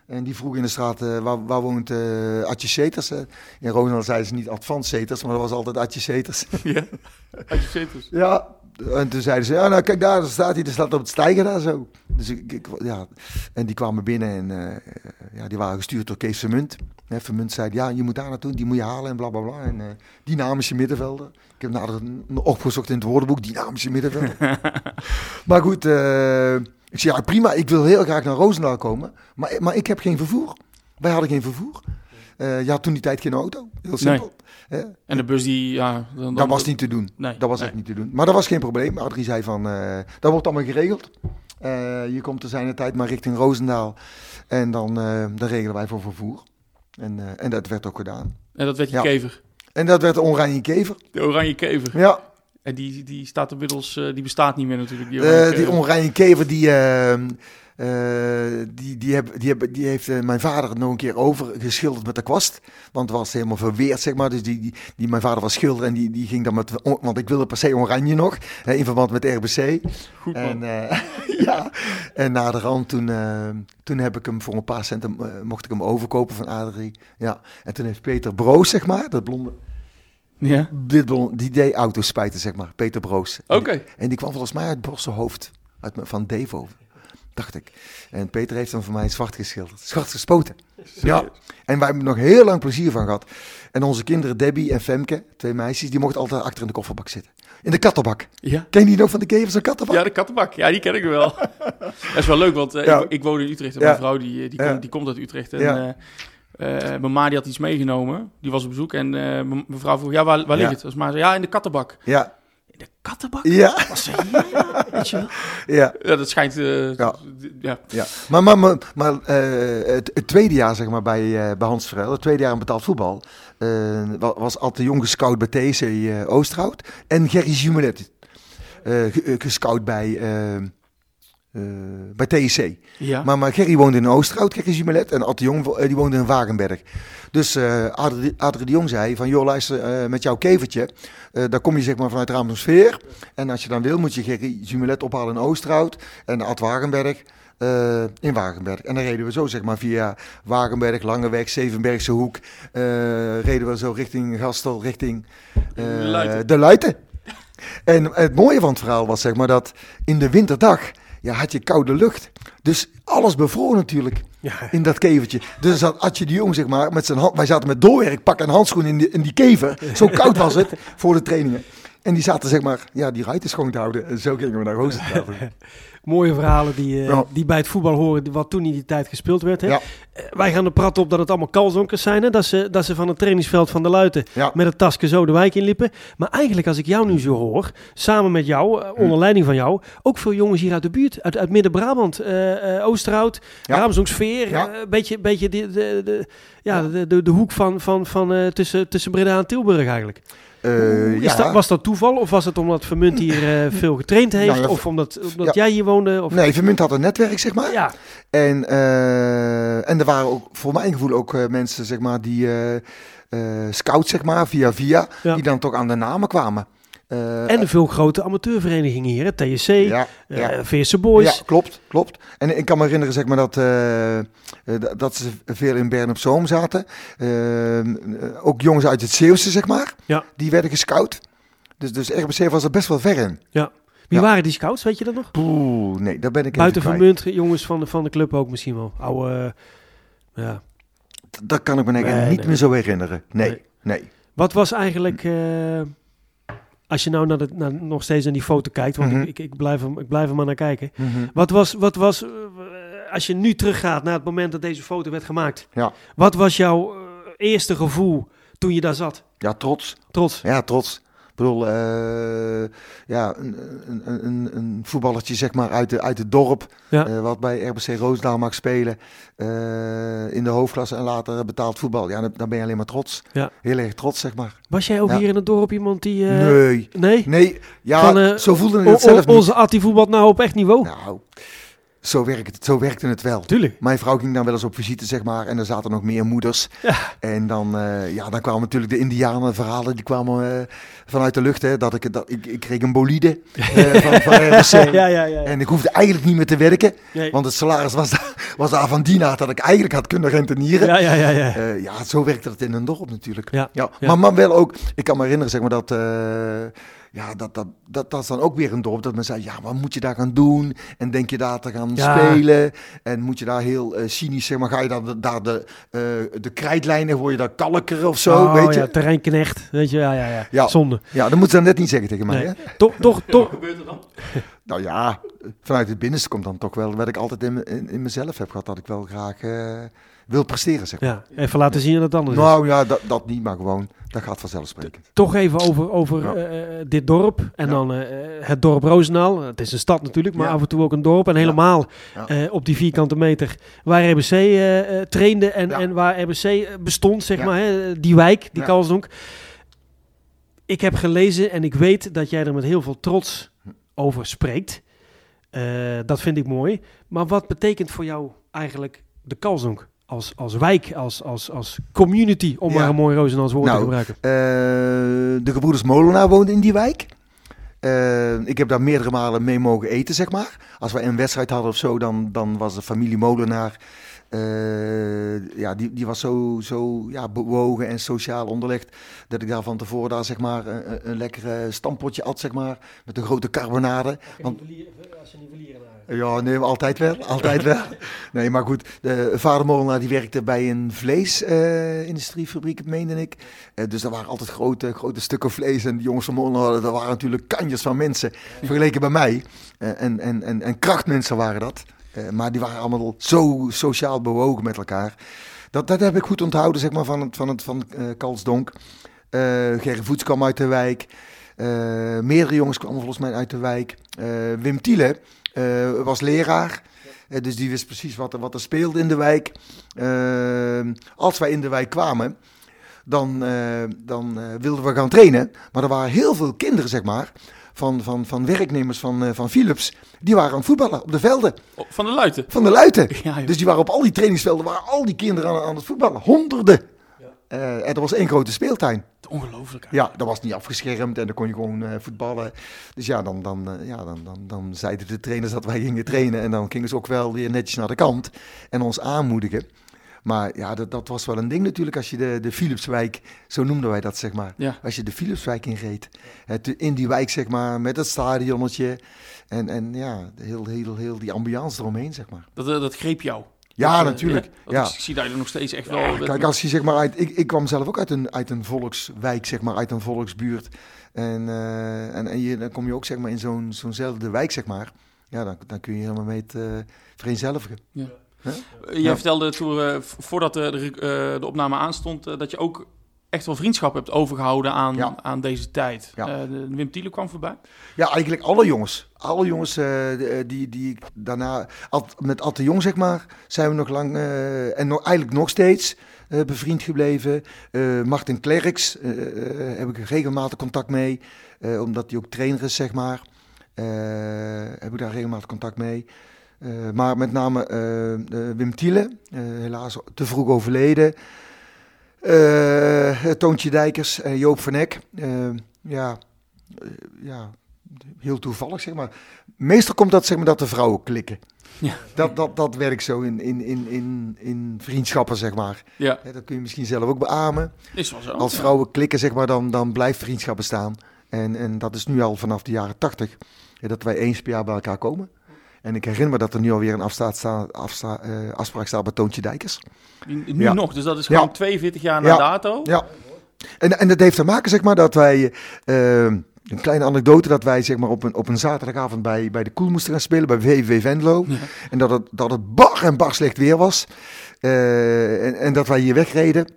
En die vroeg in de straat, eh, waar, waar woont uh, Atje Seters? Eh, in Ronald zeiden ze niet Advans Seters, maar dat was altijd Atje Seters. <laughs> ja. Had je zetels? Ja, en toen zeiden ze, ja, nou kijk daar, daar staat hij, die staat op het stijger daar zo. Dus ik, ik- ja, en die kwamen binnen en eh, ja, die waren gestuurd door Kees Vermunt. Hè, Vermunt zei, ja, je moet daar naartoe, die moet je halen en bla bla bla. En eh, dynamische middenvelder. Ik heb nader opgezocht in het woordenboek, dynamische middenvelder. <laughs> maar goed, eh, ik zei, ja prima, ik wil heel graag naar Roosendaal komen, maar, maar ik heb geen vervoer. Wij hadden geen vervoer. Eh je had toen die tijd geen auto, heel simpel. En de bus die, ja... Dan, dan- Dat was niet te doen. Nee, dat was nee. echt niet te doen. Maar dat was geen probleem. Adrie zei van, eh, dat wordt allemaal geregeld. Eh, je komt te zijn tijd maar richting Roosendaal. En dan, dan regelen wij voor vervoer. En, en dat werd ook gedaan. En dat werd je Ja. kever. En dat werd de Oranje Kever. De oranje kever. Ja, En die, die staat inmiddels, eh, die bestaat niet meer natuurlijk. Die eh, oranje die kever. Die, eh, eh, die, die, heb, die, heb, die heeft mijn vader nog een keer overgeschilderd met de kwast. Want het was helemaal verweerd, zeg maar. Dus die, die, die, mijn vader was schilder en die, die ging dan met... Want ik wilde per se oranje nog, in verband met RBC. Goed man. En, <laughs> ja, en na de rand toen, toen heb ik hem voor een paar centen, mocht ik hem overkopen van Adrie. Ja, en toen heeft Peter Broos, zeg maar, dat blonde, ja. dit die deed auto's spijten, zeg maar, Peter Broos. En Oké. die- En die kwam volgens mij uit Brosselhoofd, uit, van Devo, dacht ik. En Peter heeft hem voor mij zwart geschilderd, zwart gespoten. Ja, en wij hebben nog heel lang plezier van gehad. En onze kinderen, Debbie en Femke, twee meisjes, die mochten altijd achter in de kofferbak zitten. In de kattenbak. Ja. Ken je die nog van de kevers en kattenbak? Ja, de kattenbak. Ja, die ken ik wel. <laughs> dat is wel leuk, want eh, Ja. ik, ik woon in Utrecht en Ja. mijn vrouw die, eh, die, Ja. komt, die komt uit Utrecht. En, Ja. Eh, mijn ma die had iets meegenomen. Die was op bezoek en eh, mijn mijn vrouw vroeg, ja, waar, waar Ja. ligt het? Als maar zei, ja, in de kattenbak. Ja, In de kattenbak? ja, zei je nou? Weet je wel? ja. Ja, dat schijnt... eh, Ja. ja. Ja, maar, maar, maar, maar het, het tweede jaar zeg maar, bij, bij Hans Verel, het tweede jaar in betaald voetbal, wa- was Ad de Jong gescout bij TC Oosterhout en Gerry Jumelet ge- gescout bij, bij TEC. Ja. Maar, maar Gerry woonde in Oosterhout, Gerry Jumelet. En Ad de Jong eh, die woonde in Wagenberg. Dus eh Adrie, Adrie de Jong zei van, joh luister, eh, met jouw kevertje, eh daar kom je zeg maar vanuit Raamsfeer. En als je dan wil, moet je Gerry Jumelet ophalen in Oosterhout. En Ad Wagenberg eh, in Wagenberg. En dan reden we zo zeg maar via Wagenberg, Langeweg, Zevenbergse Hoek. eh, reden we zo richting Gastel, richting eh, Luiten. de Luiten. En het mooie van het verhaal was zeg maar dat in de winterdag ja, had je koude lucht. Dus alles bevroor natuurlijk Ja. in dat kevertje. Dus zat Atje de Jong zeg maar met zijn hand. Wij zaten met doorwerkpak en handschoenen in die, in die kever. Zo koud was het voor de trainingen. En die zaten zeg maar, ja, die ruiten schoon te houden. En zo gingen we naar Roosendaal. <laughs> Mooie verhalen die, eh, Ja. die bij het voetbal horen, die- wat toen in die tijd gespeeld werd. Hè? Ja. Eh, wij gaan er praten op dat het allemaal kalzonkers zijn. Hè? Dat, ze, dat ze van het trainingsveld van de Luiten Ja. met het tasje zo de wijk inliepen. Maar eigenlijk, als ik jou nu zo hoor, samen met jou, Hm. eh, onder leiding van jou, ook veel jongens hier uit de buurt, uit, uit Midden-Brabant, Oosterhout, eh, een beetje, beetje de, de, de, ja, de, de, de hoek van, van, van, tussen, tussen Breda en Tilburg eigenlijk. Eh, Is ja. dat, was dat toeval of was het omdat Vermunt hier eh, <laughs> veel getraind heeft? Nou ja, of omdat, omdat ja. jij hier woonde? Of, Nee, Vermunt had een netwerk, zeg maar. Ja, En, eh, en er waren ook, voor mijn gevoel, ook mensen, zeg maar, die scout, zeg maar, via via, Ja. die dan toch aan de namen kwamen. Eh, En de veel grote amateurverenigingen hier, hè? TSC, ja, eh ja. Boys. Ja, klopt, klopt. En ik kan me herinneren zeg maar, dat, eh, eh, dat ze veel in Bern op Zoom zaten. Eh, eh, ook jongens uit het Zeeuwse, zeg maar, Ja. die werden gescout. Dus, dus RBC was er best wel ver in. Wie Ja. waren die scouts, weet je dat nog? Poeh, nee, daar ben ik Buiten van. Munt, jongens van de, van de club ook misschien wel. Oude, eh, ja. Dat kan ik me eigenlijk Nee, niet nee. meer zo herinneren. Nee, Nee. nee. Wat was eigenlijk, eh, als je nou naar de, naar, nog steeds naar die foto kijkt, want Mhm. ik, ik, ik, blijf hem, ik blijf er maar naar kijken. Mhm. Wat was, wat was eh, als je nu teruggaat naar het moment dat deze foto werd gemaakt, Ja. wat was jouw eh, eerste gevoel toen je daar zat? Ja, trots. Trots. Ja, trots. Ik bedoel, eh, ja, een, een, een, een voetballertje zeg maar uit, de, uit het dorp, Ja. eh, wat bij RBC Roosendaal mag spelen, eh, in de hoofdklasse en later betaald voetbal. Ja, dan, dan ben je alleen maar trots. Ja. Heel erg trots, zeg maar. Was jij ook Ja. hier in het dorp iemand die... nee, Nee? nee, ja, Van, zo voelde het zelf niet. onze Atti voetbalt nou op echt niveau? Nou, zo, werkt het, zo werkte het wel. Tuurlijk. Mijn vrouw ging dan wel eens op visite, zeg maar. En er zaten nog meer moeders. Ja. En dan, eh, ja, dan kwamen natuurlijk de Indianenverhalen. Die kwamen eh, vanuit de lucht. Hè, dat ik, dat, ik, ik kreeg een bolide eh, <laughs> van, van RBC. Ja, ja. En ik hoefde eigenlijk niet meer te werken. Nee. Want het salaris was, daar- was daar van die naad dat ik eigenlijk had kunnen rentenieren. Ja, ja, ja, ja. Ja, zo werkte het in een dorp natuurlijk. Ja, Ja, ja. Maar, maar wel ook, ik kan me herinneren zeg maar, dat, ja, dat, dat, dat, dat is dan ook weer een dorp dat men zei, ja, wat moet je daar gaan doen? En denk je daar te gaan Ja. spelen? En moet je daar heel eh, cynisch, zeg maar, ga je dan de- daar de, eh, de krijtlijnen, word je daar kalker of zo, Oh, weet je? ja, terreinknecht. Weet je, ja, ja, ja. Ja. Zonde. Ja, dat moet ze dan net niet zeggen tegen mij, Nee. hè? Toch, toch, <laughs> toch. gebeurt er dan? <laughs> Nou ja, vanuit het binnenste komt dan toch wel wat ik altijd in, in mezelf heb gehad, dat ik wel graag eh, wil presteren, zeg maar. Ja, even laten zien dat het anders is. Nou ja, dat, dat niet, maar gewoon, dat gaat vanzelfsprekend. Toch even over, over Ja. eh, dit dorp. En Ja. dan eh, het dorp Roosendaal. Het is een stad natuurlijk, maar Ja. af en toe ook een dorp. En helemaal eh, op die vierkante meter waar RBC eh, eh, trainde en, en waar RBC eh, bestond, zeg maar. Hè, die wijk, die. Kalsdonk. Ik heb gelezen en ik weet dat jij er met heel veel trots over spreekt. Eh, dat vind ik mooi. Maar wat betekent voor jou eigenlijk de Kalsdonk? Als, als wijk, als, als, als community, om Ja. maar een mooi Roosendaals woord te Nou, gebruiken. Eh, de gebroeders Molenaar woonden in die wijk. Eh, ik heb daar meerdere malen mee mogen eten, zeg maar. Als we een wedstrijd hadden of zo, dan, dan was de familie Molenaar... eh, ja, die, die was zo, zo ja, bewogen en sociaal onderlegd... dat ik daar van tevoren daar, zeg maar, een, lekker eh, stampotje had, zeg maar... met een grote carbonade. Want, ja, nee, altijd wel, altijd wel. Nee, maar goed, de vader Molenaar die werkte bij een vleesindustriefabriek, meende ik. Eh, dus er waren altijd grote, grote stukken vlees. En die jongens van Molenaar, dat waren natuurlijk kanjes van mensen. Vergeleken bij mij. Eh, en, en, en, en krachtmensen waren dat. Eh, maar die waren allemaal zo sociaal bewogen met elkaar. Dat, dat heb ik goed onthouden, zeg maar, van, het, van, het, van eh Kalsdonk. Eh Gerrit Voets kwam uit de wijk. Eh, meerdere jongens kwamen volgens mij uit de wijk. Eh, Wim Tiele eh, was leraar. Eh, dus die wist precies wat er, wat er speelde in de wijk. Eh, als wij in de wijk kwamen, dan, dan wilden we gaan trainen. Maar er waren heel veel kinderen, zeg maar, van, van, van werknemers van, van Philips, die waren aan het voetballen op de velden Oh, Van de Luiten. van de Luiten. <laughs> Ja, dus die waren op al die trainingsvelden, waren al die kinderen aan, aan het voetballen. Honderden. Eh, en er was één grote speeltuin. Ongelooflijk. Ja, dat was niet afgeschermd en dan kon je gewoon eh, voetballen. Dus ja, dan, dan, eh, ja dan, dan, dan zeiden de trainers dat wij gingen trainen. En dan gingen ze ook wel weer netjes naar de kant en ons aanmoedigen. Maar ja, dat, dat was wel een ding natuurlijk als je de, de Philipswijk, zo noemden wij dat zeg maar. Ja. Als je de Philipswijk inreed. Het, in die wijk zeg maar, met het stadionnetje. En, en ja, heel, heel, heel die ambiance eromheen zeg maar. Dat, eh, dat greep jou. Ja, natuurlijk. Ja. Ik zie daar nog steeds echt wel... Kijk, als je zeg maar uit. Ik, ik kwam zelf ook uit een, uit een volkswijk, zeg maar, uit een volksbuurt. En, eh, en, en je, dan kom je ook zeg maar in zo'n zo'nzelfde wijk, zeg maar. Ja, dan, dan kun je helemaal mee het eh, vereenzelvigen. Eh, Jij Ja. vertelde toen, voordat de, de, eh, de opname aanstond, eh, dat je ook echt wel vriendschap hebt overgehouden aan, Ja. aan deze tijd. Ja. Eh, Wim Tiele kwam voorbij. Ja, eigenlijk alle jongens. Alle jongens eh, eh, die, die ik daarna. Ad- met Ad de Jong, zeg maar, zijn we nog lang. en nog, eigenlijk nog steeds bevriend gebleven. Martin Klerks heb ik regelmatig contact mee. omdat hij ook trainer is, zeg maar. Heb ik daar regelmatig contact mee. Maar met name Wim Tiele, helaas te vroeg overleden. Eh, Toontje Dijkers en Joop van Eck. Eh, ja, eh, ja, heel toevallig zeg maar. Meestal komt dat zeg maar dat de vrouwen klikken. Ja. Dat, dat, dat werkt zo in, in, in, in, in vriendschappen zeg maar. Ja, dat kun je misschien zelf ook beamen. is wel zo. Als ja. vrouwen klikken zeg maar, dan, dan blijft vriendschap bestaan. En, en dat is nu al vanaf de jaren tachtig. Dat wij eens per jaar bij elkaar komen. En ik herinner me dat er nu alweer een afstaat sta, afsta, eh, afspraak staat bij Toontje Dijkers. Nu nu Ja. nog, dus dat is gewoon 42 jaar na dato. Ja. En, en dat heeft te maken, zeg maar, dat wij. eh, een kleine anekdote dat wij zeg maar, op, een, op een zaterdagavond bij, bij de Koel moesten gaan spelen, bij VVV Venlo. Ja. En dat het, dat het bar en bar slecht weer was. Eh, en, en dat wij hier wegreden.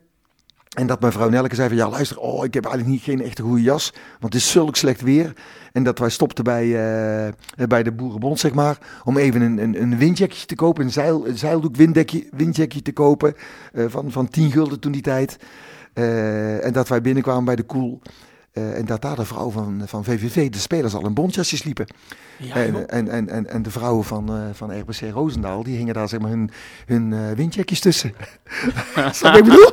En dat mijn vrouw Nelke zei van, ja luister, oh, ik heb eigenlijk niet geen echte goede jas, want het is zulk slecht weer. En dat wij stopten bij, eh, bij de Boerenbond, zeg maar, om even een, een, een windjakje te kopen, een, zeil, een zeildoek windjakje, windjakje te kopen, eh, van, van 10 gulden toen die tijd. Eh, en dat wij binnenkwamen bij de Koel. Eh, en dat daar de vrouw van, van VVV, de spelers, al in bontjasjes liepen. Ja, En, en, en, en, en de vrouwen van, eh, van RBC Roosendaal, die hingen daar zeg maar hun, hun eh, windjakjes tussen. <laughs> Snap ik bedoel?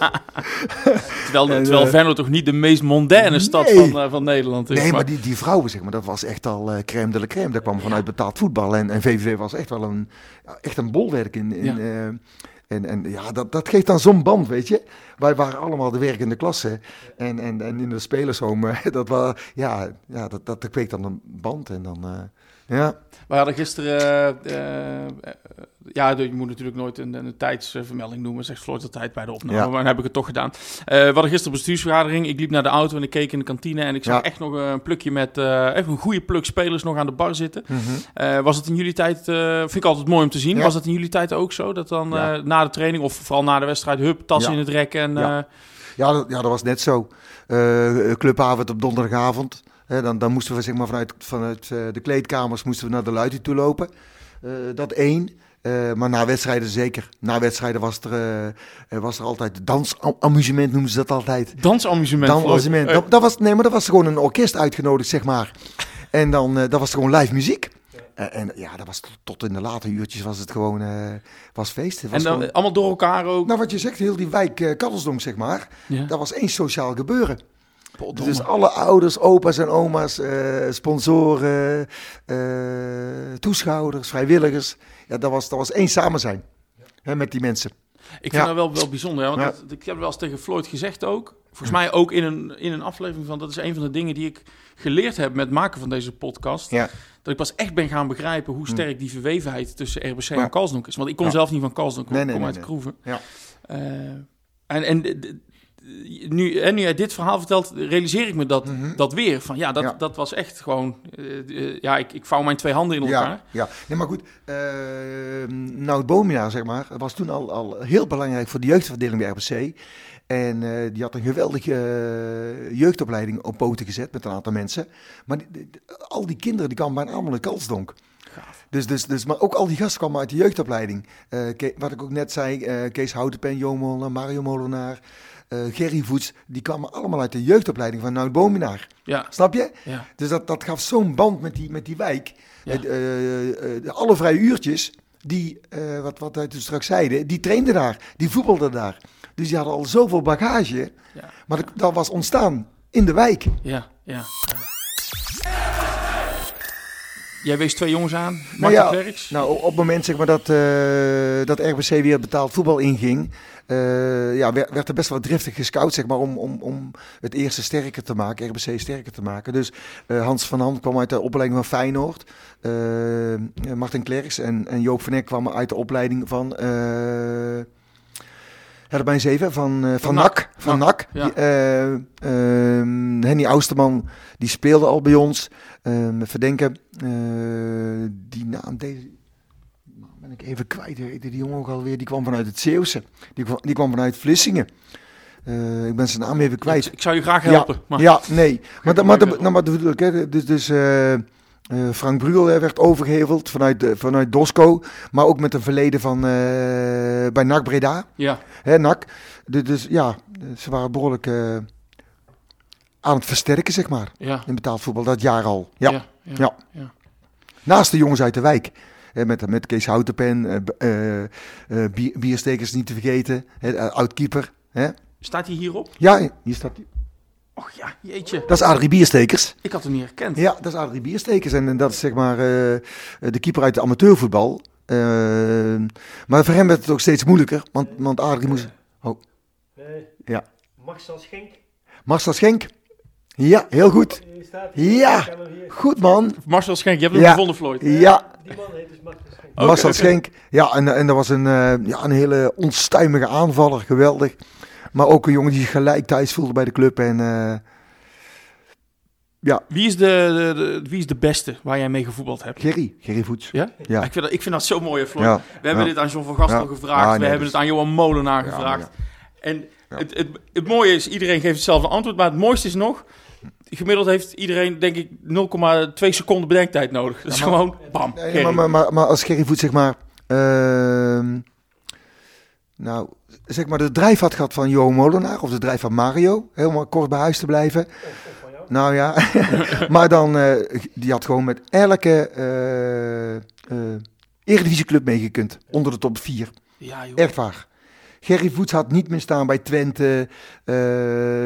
<laughs> terwijl en, terwijl Venlo toch niet de meest mondaine stad van, van Nederland is. Nee, maar die, die vrouwen, zeg maar, dat was echt al crème de la crème. Dat kwam vanuit betaald voetbal. En, en VVV was echt wel een, echt een bolwerk in. in Ja. En, en ja, dat, dat geeft dan zo'n band, weet je. Wij waren allemaal de werkende klasse. En, en, en in de spelershome, <laughs> eh, dat, was, ja, ja, dat, dat kweekt dan een band. En dan, eh, ja. We hadden gisteren... eh, eh, ja, je moet natuurlijk nooit een, een tijdsvermelding noemen, zegt Floyd altijd bij de opname. Ja. Maar dan heb ik het toch gedaan. Eh, we hadden gisteren bestuursvergadering. Ik liep naar de auto en ik keek in de kantine en ik zag Ja. echt nog een plukje met... eh, echt een goede pluk spelers nog aan de bar zitten. Mhm. Was het in jullie tijd, vind ik altijd mooi om te zien, Ja. was het in jullie tijd ook zo? Dat dan na de training of vooral na de wedstrijd, hup, tas in het rek en... Ja. Ja, dat, ja, dat was net zo. Clubavond op donderdagavond. Dan, dan moesten we zeg maar, vanuit, vanuit eh, de kleedkamers moesten we naar de luiden toe lopen. Eh, dat één. Eh, maar na wedstrijden zeker. Na wedstrijden was er, er was er altijd dansamusement, noemen ze dat altijd. dansamusement. Dansamusement. Dat, dat was, nee, maar dat was gewoon een orkest uitgenodigd, zeg maar. En dan dat was gewoon live muziek. En ja, dat was tot, in de late uurtjes was het gewoon was feest. Was en dan gewoon- allemaal door elkaar ook. nou, wat je zegt, heel die wijk uh, Kaddelsdonk, zeg maar. Ja. Dat was één sociaal gebeuren. Potdomme. Dus alle ouders, opa's en oma's, eh, sponsoren, eh, toeschouwers, vrijwilligers. Ja, dat was, dat was één samen zijn hè, met die mensen. Ik vind Ja. dat wel, wel bijzonder, hè, want Ja. dat- ik heb wel eens tegen Floyd gezegd ook. Volgens mij ook in een, in een aflevering van, dat is een van de dingen die ik geleerd heb met het maken van deze podcast. Ja. Dat ik pas echt ben gaan begrijpen hoe sterk die verwevenheid tussen RBC en. Kalsdonk is. Want ik kom zelf niet van Kalsdonk, ik Nee, kom nee, nee, uit nee. Kroeven. Ja. Eh, en en nu, en nu jij dit verhaal vertelt, realiseer ik me dat, Mhm. dat weer. Van ja, dat, Ja. dat was echt gewoon... eh, eh, ja, ik, ik vouw mijn twee handen in elkaar. Ja, ja. Nee, maar goed. eh nou, Bomina, zeg maar, was toen al, al heel belangrijk voor de jeugdverdeling bij RBC. En die had een geweldige jeugdopleiding op poten gezet met een aantal mensen. Maar die- al die kinderen die kwamen bijna allemaal in Kalsdonk. Dus, dus, dus, maar ook al die gasten kwamen uit de jeugdopleiding. Wat ik ook net zei, Kees Houtenpen, Jo Molenaar, Mario Molenaar. Eh, Gerry Voets, die kwamen allemaal uit de jeugdopleiding van Nout Bominaar. Ja, Snap je? ja. Dus dat, dat gaf zo'n band met die, met die wijk. Ja. Eh, eh, alle vrije uurtjes, die, wat, wat wij toen straks zeiden, die trainden daar, die voetbalden daar. Dus die hadden al zoveel bagage, Ja. maar dat, dat was ontstaan in de wijk. Ja, ja. Jij wees twee jongens aan, Martin Nou ja. Nou, op het moment zeg maar, dat, dat RBC weer betaald voetbal inging, eh, ja, werd, werd er best wel driftig gescout zeg maar, om, om, om het eerste sterker te maken, RBC sterker te maken. Dus eh, Hans van Ham kwam uit de opleiding van Feyenoord. Eh, Martin Klerks en, en Joop van Eck kwamen uit de opleiding van... Herbijn Zeven van, van, NAC. NAC. Van NAC. ja. Henny Ousterman, die speelde al bij ons. Even denken, eh, die naam deze ben ik even kwijt. Heette Die jongen ook alweer, die kwam vanuit het Zeeuwse. Die kwam, die kwam vanuit Vlissingen. Eh, ik ben zijn naam even kwijt. Ik, ik zou je graag helpen. Ja, maar... ja nee. Maar, dat- maar, nou, maar dat bedoel ik, hè. Dus, dus eh, eh, Frank Bruel hè, werd overgeheveld vanuit, vanuit Dosco. Maar ook met een verleden van, bij NAC Breda. ja. Hè, NAC. Dus, dus ja, ze waren behoorlijk eh, aan het versterken, zeg maar. Ja. In betaald voetbal, dat jaar al. Ja. Ja. ja. Naast de jongens uit de wijk. Hè, met, met Kees Houtenpen, eh, eh, eh, bier- bierstekers niet te vergeten. Hè, oud-keeper. Hè. Staat hij hierop? Ja, hier staat hij. Och ja, jeetje. Dat is Adrie Bierstekers. Ik had hem niet herkend. Ja, dat is Adrie Bierstekers. En, en dat is zeg maar eh, de keeper uit de amateurvoetbal. Maar voor hem werd het ook steeds moeilijker. Want, want Adrie moest... Oh, Nee. Ja. Marcel Schenk. Marcel Schenk. Ja, heel goed. Hier staat Ja. Goed man. Marcel Schenk, je hebt hem Ja. gevonden, Floyd. Ja, Die man heet dus Marcel Schenk. Marcel oké. Schenk. Ja, en, en dat was een, eh, ja, een hele onstuimige aanvaller. Geweldig. Maar ook een jongen die zich gelijk thuis voelde bij de club. En eh, ja, Wie is de, de, de- wie is de beste waar jij mee gevoetbald hebt? Gerry. Gerry Voets. Ja? Ja. Ik, vind dat, ik vind dat zo mooi, Floyd. Ja. We hebben Ja. dit aan John van Gastel Ja. gevraagd. Ah, we nee, hebben dus- het aan Johan Molenaar Ja, gevraagd. ja. En Ja. het, het, het mooie is, iedereen geeft hetzelfde antwoord. Maar het mooiste is nog... Gemiddeld heeft iedereen, denk ik, 0,2 seconden bedenktijd nodig. Dat is maar- gewoon bam. Nee, maar, maar, maar, maar als Gerry Voets zeg maar... ehm, nou, zeg maar de drijf had gehad van Johan Molenaar. Of de drijf van Mario. Helemaal kort bij huis te blijven. Nou ja, <laughs> maar dan, eh, die had gewoon met elke eh eh Eredivisieclub meegekund. Onder de top 4. Ja, joh. Echt waar. Gerry Voets had niet meer staan bij Twente, eh,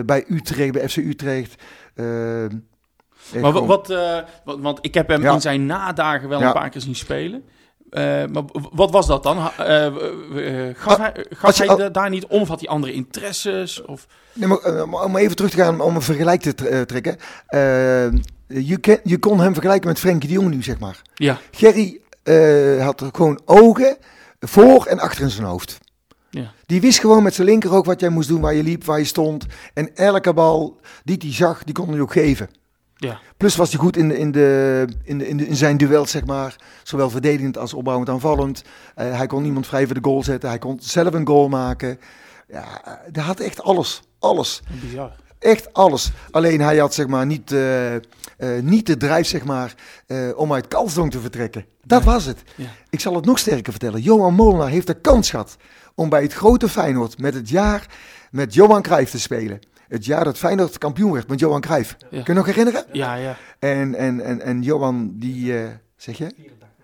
bij Utrecht, bij FC Utrecht. Eh, echt Maar gewoon- wat, eh, wat, want ik heb hem Ja. in zijn nadagen wel een paar keer zien spelen. Eh, maar wat was dat dan? Eh, gaf Ah, hij, gaf als je hij daar niet om? Of had hij andere interesses? Of... Nee, maar, om even terug te gaan, om een vergelijk te tre- trekken. eh, je, je kon hem vergelijken met Frenkie de Jong nu, zeg maar. Ja, Gerry had gewoon ogen voor en achter in zijn hoofd. Ja. Die wist gewoon met zijn linker ook wat jij moest doen, waar je liep, waar je stond. En elke bal die hij zag, die kon hij ook geven. ja. Plus was hij goed in, de, in, de, in, de, in, de, in zijn duel, zeg maar. Zowel verdedigend als opbouwend aanvallend. Eh, hij kon niemand vrij voor de goal zetten. Hij kon zelf een goal maken. Ja, eh, hij had echt alles. Alles. bizar. Echt alles. Alleen hij had zeg maar niet, eh, niet de drijf zeg maar, om uit Kalsdong te vertrekken. Dat was het. Ja. Ik zal het nog sterker vertellen. Johan Molenaar heeft de kans gehad om bij het grote Feyenoord met het jaar met Johan Cruijff te spelen. Het jaar dat Feyenoord kampioen werd met Johan Cruijff. Kun je nog herinneren? Ja, ja. En, en, en, en Johan, die, eh, zeg je?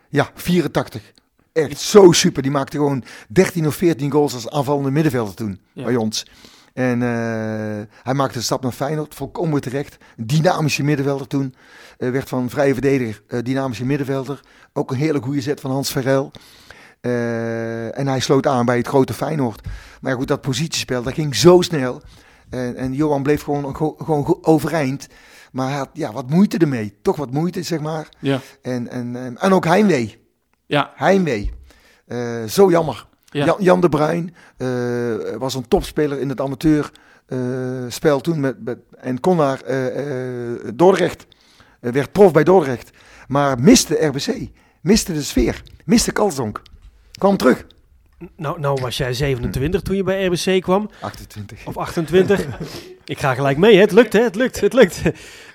Ja, 84. Echt zo super. Die maakte gewoon 13 of 14 goals als aanvallende middenvelder toen Ja. bij ons. En eh, hij maakte de stap naar Feyenoord, volkomen terecht. Een dynamische middenvelder toen. Eh, werd van vrije verdediger, eh, dynamische middenvelder. Ook een hele goede zet van Hans Verrel. Eh, en hij sloot aan bij het grote Feyenoord. Maar ja, goed, dat positiespel, dat ging zo snel. En, en Johan bleef gewoon, gewoon overeind. Maar hij had ja, wat moeite ermee. Toch wat moeite, zeg maar. Ja, En, en, en, en ook heimwee. ja, Heimwee. Eh, zo jammer. ja. Jan, Jan de Bruin eh, was een topspeler in het amateurspel toen. Met, met, en kon naar Dordrecht. Werd prof bij Dordrecht. Maar miste RBC. Miste de sfeer. Miste Kalsdonk. Kwam terug. Nou, nou was jij 27 toen je bij RBC kwam. 28. Of 28. <laughs> ik ga gelijk mee, hè. het lukt, hè? het lukt, het lukt.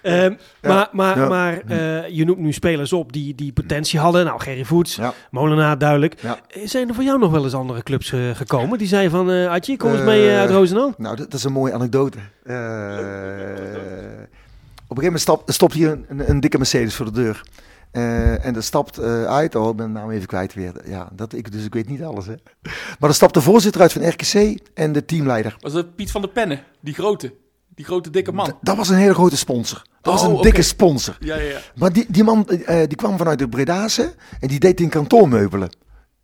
Ehm, maar maar, ja. maar eh, je noemt nu spelers op die, die potentie hadden. Nou, Gerry Voets, Ja. Molenaar, duidelijk. Eh, Zijn er voor jou nog wel eens andere clubs eh, gekomen? Die zeiden van, eh Adje, kom eens mee uit Roosendaal. Nou, dat, dat is een mooie anekdote. Op een gegeven moment stap, stopt hier een, een, een dikke Mercedes voor de deur. Eh, en er stapt eh, uit, oh, ik ben de naam even kwijt weer. Ja, dat, ik, dus ik weet niet alles. Hè. Maar er stapt de voorzitter uit van RKC en de teamleider. Was dat Piet van der Pennen? Die grote. Die grote dikke man. D- dat was een hele grote sponsor. Dat was Oh, een dikke sponsor. Ja, ja, ja. Maar die, die man eh, die kwam vanuit de Bredase en die deed in kantoormeubelen.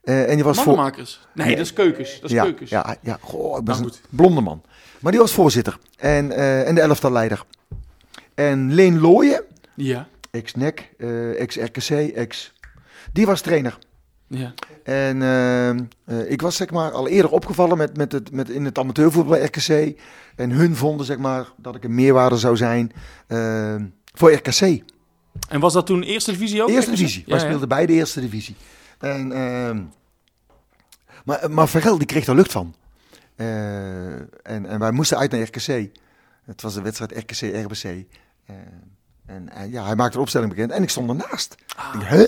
En die was voor. Nee, dat is keukens. Dat is ja, keukens. Ja, ja, goh, ik ben Nou, een blonde man. Maar die was voorzitter en, en de elftalleider. En Leen Looyen, Ja. ex-NEC, eh, ex-RKC, ex... Die was trainer. ja. En eh, eh, ik was zeg maar al eerder opgevallen met, met het, met in het amateurvoetbal RKC. En hun vonden zeg maar dat ik een meerwaarde zou zijn voor RKC. En was dat toen eerste divisie ook? Eerste divisie. Ja, Wij ja. speelden bij de eerste divisie. En, ehm, maar, maar Vergel die kreeg daar lucht van. En, en wij moesten uit naar RKC. Het was de wedstrijd RKC-RBC. En eh, ja, hij maakte de opstelling bekend. En ik stond ernaast. Ik denk, huh?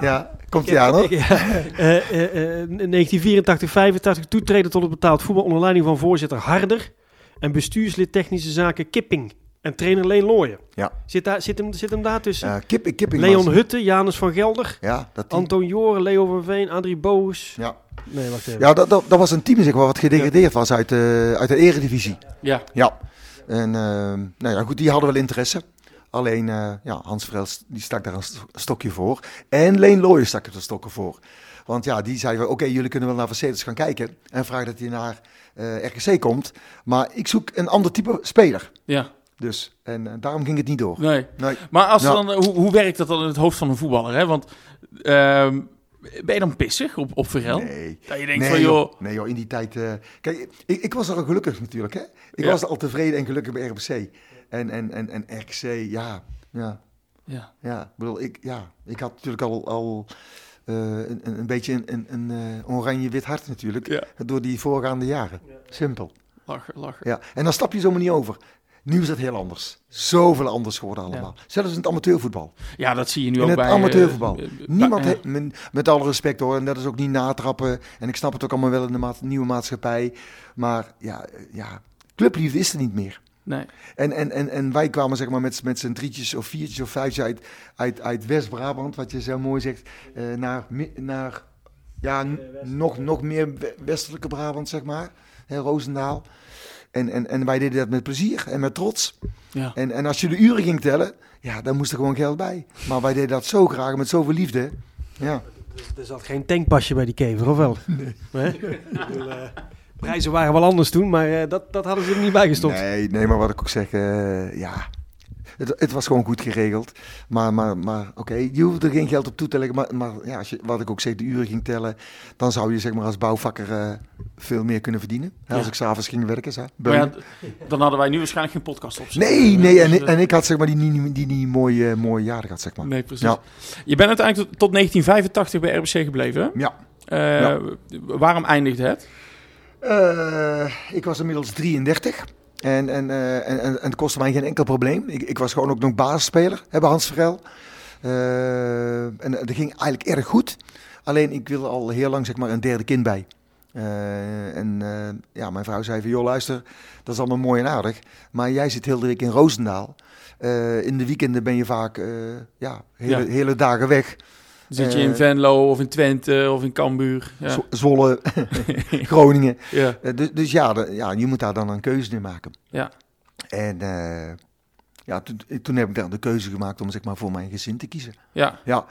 Ja, komt hij aan hoor. <laughs> Ja, eh, eh, 1984, 85 toetreden tot het betaald voetbal onder leiding van voorzitter Harder en bestuurslid technische zaken Kipping en trainer Leen Looyen. Ja. Zit, daar, zit, hem, zit hem daar tussen? Kip, Kipping Leon Hutte, Janus van Gelder, Ja, dat team. Anton Joren, Leo van Veen, Adrie Boos. Ja, Nee, wacht even. ja dat, dat, dat was een team zeg maar, wat gedegradeerd was uit, de uit de eredivisie. Ja. Ja. En ehm, nou ja, goed, die hadden wel interesse. Alleen eh, ja, Hans Vrel die stak daar een st- stokje voor. En Leen Looyen stak er een stokje voor. Want ja, die zeiden, oké, jullie kunnen wel naar Mercedes gaan kijken. En vragen dat hij naar eh, RKC komt. Maar ik zoek een ander type speler. Ja. Dus, en eh, daarom ging het niet door. Nee. Nee. Maar als dan, hoe, hoe werkt dat dan in het hoofd van een voetballer? Hè? Want ehm, ben je dan pissig op, op Verel? Nee. Dat je denkt nee, van, joh... Nee joh, in die tijd... eh, kijk, ik, ik was al gelukkig natuurlijk, hè. Ik Ja. was al tevreden en gelukkig bij RBC. En, en, en, en RKC, ja, ja. Ja. Ja, ik bedoel, ik, ja, ik had natuurlijk al, al eh, een, een een beetje een, een, een eh, oranje-wit hart natuurlijk. Ja. Door die voorgaande jaren. Simpel. Lachen, lachen. Ja. En dan stap je zomaar niet over. Nu is het heel anders. Zoveel anders geworden allemaal. Zelfs in het amateurvoetbal. Ja, dat zie je nu in ook het bij... amateurvoetbal. eh, eh, Niemand, ja. he- men- met alle respect hoor, en dat is ook niet natrappen. En ik snap het ook allemaal wel in de maat- nieuwe maatschappij. Maar ja, eh, ja, clubliefde is er niet meer. Nee. En, en, en, en wij kwamen zeg maar met, met z'n drietjes of viertjes of vijfjes uit, uit, uit West-Brabant, wat je zo mooi zegt, eh, naar, naar ja, nog, nog meer we- westelijke Brabant, zeg maar, hè, Roosendaal. En, en, en wij deden dat met plezier en met trots. Ja. En, en als je de uren ging tellen, ja, dan moest er gewoon geld bij. Maar wij deden dat zo graag, met zoveel liefde. Ja. Er zat geen tankpasje bij die kever, of wel? Nee. Bedoel, eh, prijzen waren wel anders toen, maar eh, dat, dat hadden ze er niet bij gestopt. Nee, nee, maar wat ik ook zeg, eh, ja, het, het was gewoon goed geregeld. Maar, maar, maar oké, je hoeft er geen geld op toe te leggen. Maar, maar ja, als je, wat ik ook zeg, de uren ging tellen, dan zou je zeg maar als bouwvakker eh, veel meer kunnen verdienen. Hè, Als ik s'avonds ging werken, ja, d- dan hadden wij nu waarschijnlijk geen podcast op. Nee, nee, en, Dus, ik- eh, en ik had zeg maar die, die, die, die mooie, mooie jaren gehad, zeg maar. Nee, precies. Ja. Je bent uiteindelijk tot, tot 1985 bij RBC gebleven, hè? Ja. Eh, Ja. Waarom eindigde het? Ik was inmiddels 33. En, en, eh, en, en, en het kostte mij geen enkel probleem. Ik, ik was gewoon ook nog basisspeler, hè, bij Hans Vergel. Eh, en dat ging eigenlijk erg goed. Alleen ik wilde al heel lang zeg maar, een derde kind bij. Eh, en ja, mijn vrouw zei van, joh luister, dat is allemaal mooi en aardig. Maar jij zit heel de week in Roosendaal. In de weekenden ben je vaak ja, hele, Ja. hele dagen weg. Zit je Eh, in Venlo of in Twente of in Cambuur? Ja. Zwolle, <laughs> Groningen. ja. Eh, dus, dus ja, de- ja, je moet daar dan een keuze in maken. Ja. En eh, ja, toen, toen heb ik dan de keuze gemaakt om zeg maar, voor mijn gezin te kiezen. ja, Ja,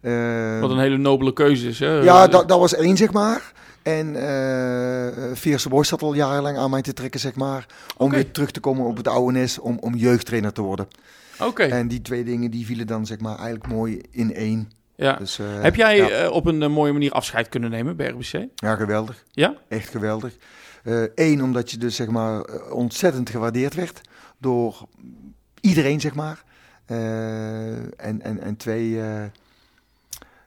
eh, wat een hele nobele keuze is. Hè? ja dat, dat was één, zeg maar. En eh Veerse Boys zat al jarenlang aan mij te trekken, zeg maar. Om weer terug te komen op het oude nest, om, om jeugdtrainer te worden. Oké. En die twee dingen die vielen dan zeg maar eigenlijk mooi in één. Ja. Dus, eh, Heb jij Ja, eh, op een eh, mooie manier afscheid kunnen nemen bij RBC? ja geweldig. Ja? Echt geweldig. Eén, omdat je dus zeg maar ontzettend gewaardeerd werd door iedereen, zeg maar. En, en, en twee,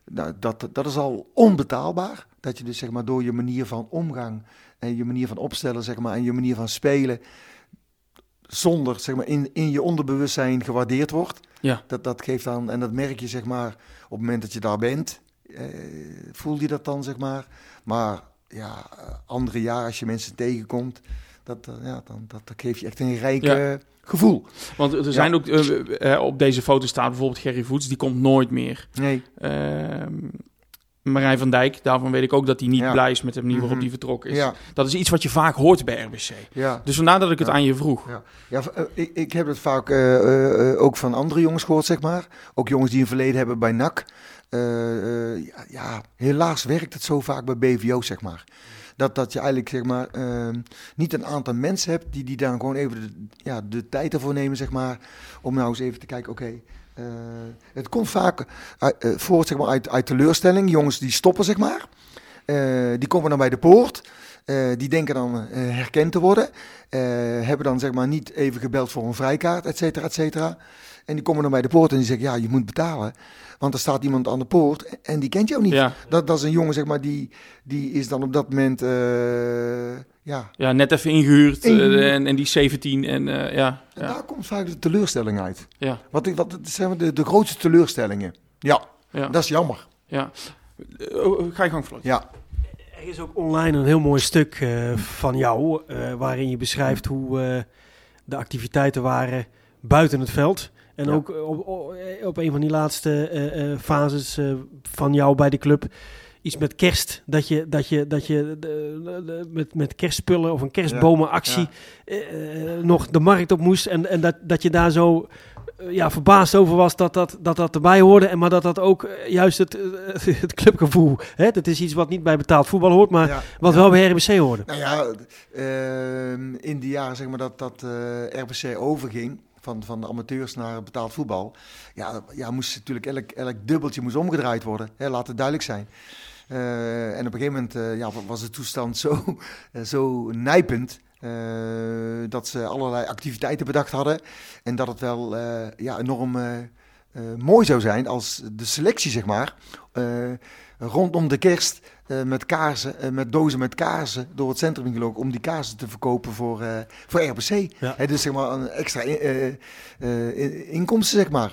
nou, dat, dat is al onbetaalbaar. dat je dus zeg maar door je manier van omgang en je manier van opstellen zeg maar en je manier van spelen zonder zeg maar in, in je onderbewustzijn gewaardeerd wordt. Ja. Dat, dat geeft dan, en dat merk je zeg maar op het moment dat je daar bent, eh, voel je dat dan zeg maar. Maar ja, eh, andere jaren als je mensen tegenkomt, dat, eh, ja, dan, dat, dat geeft je echt een rijk Ja. eh, gevoel. Want er zijn ook, eh, op deze foto staat bijvoorbeeld Gerry Voets, die komt nooit meer. Nee, Ehm Marijn van Dijk, daarvan weet ik ook dat hij niet Ja. blij is met de manier waarop Mhm. hij vertrokken is. ja, Dat is iets wat je vaak hoort bij RBC. ja. Dus vandaar dat ik het aan je vroeg. Ja, eh, ik, ik heb het vaak eh, eh, ook van andere jongens gehoord, zeg maar. Ook jongens die een verleden hebben bij NAC. Ja, helaas werkt het zo vaak bij BVO, zeg maar. Dat, dat je eigenlijk, zeg maar, eh, niet een aantal mensen hebt die, die dan gewoon even de, ja, de tijd ervoor nemen, zeg maar. Om nou eens even te kijken, oké. Eh, het komt vaak uit, eh, voort, zeg maar, uit, uit teleurstelling. Jongens die stoppen, zeg maar. Eh, die komen dan bij de poort. Eh, die denken dan eh, herkend te worden. Eh, hebben dan zeg maar niet even gebeld voor een vrijkaart, et cetera, et cetera. En die komen dan bij de poort en die zeggen, ja, je moet betalen. Want er staat iemand aan de poort en die kent jou niet. Ja. Dat, dat is een jongen, zeg maar, die, die is dan op dat moment, eh, ja... Ja, net even ingehuurd eh, en, en die 17 en eh, ja. En Ja, daar komt vaak de teleurstelling uit. ja, Wat, ik, wat het zijn de, de grootste teleurstellingen. Ja, ja. dat is jammer. ja. Eh, oh, ga je gang, Floyd. Ja, Er is ook online een heel mooi stuk eh, van jou, eh, waarin je beschrijft hoe eh, de activiteiten waren buiten het veld. En Ja. ook op, op, een van die laatste eh, eh, fases eh, van jou bij de club. Iets met kerst, dat je, dat je, dat je de- de- de- met, met kerstspullen of een kerstbomenactie eh, eh, nog de markt op moest. En, en dat, dat je daar zo eh, ja, verbaasd over was dat dat, dat, dat erbij hoorde. En maar dat dat ook juist het, <laughs> het clubgevoel, hè? dat is iets wat niet bij betaald voetbal hoort, maar ja. wat wel bij RBC hoorde. Nou ja, ehm, in die jaren zeg maar dat, dat RBC overging van, van de amateurs naar betaald voetbal. Ja, ja moest natuurlijk elk, elk dubbeltje moest omgedraaid worden. Hè, laat het duidelijk zijn. Eh, en op een gegeven moment eh, ja, was de toestand <laughs> zo, eh, zo nijpend. dat ze allerlei activiteiten bedacht hadden. En dat het wel ja, enorm mooi zou zijn als de selectie, zeg maar, rondom de kerst met kaarsen, met dozen met kaarsen door het centrum gelopen om die kaarsen te verkopen voor, voor RBC. Ja. Hè, dus zeg maar een extra in- in- inkomsten, zeg maar.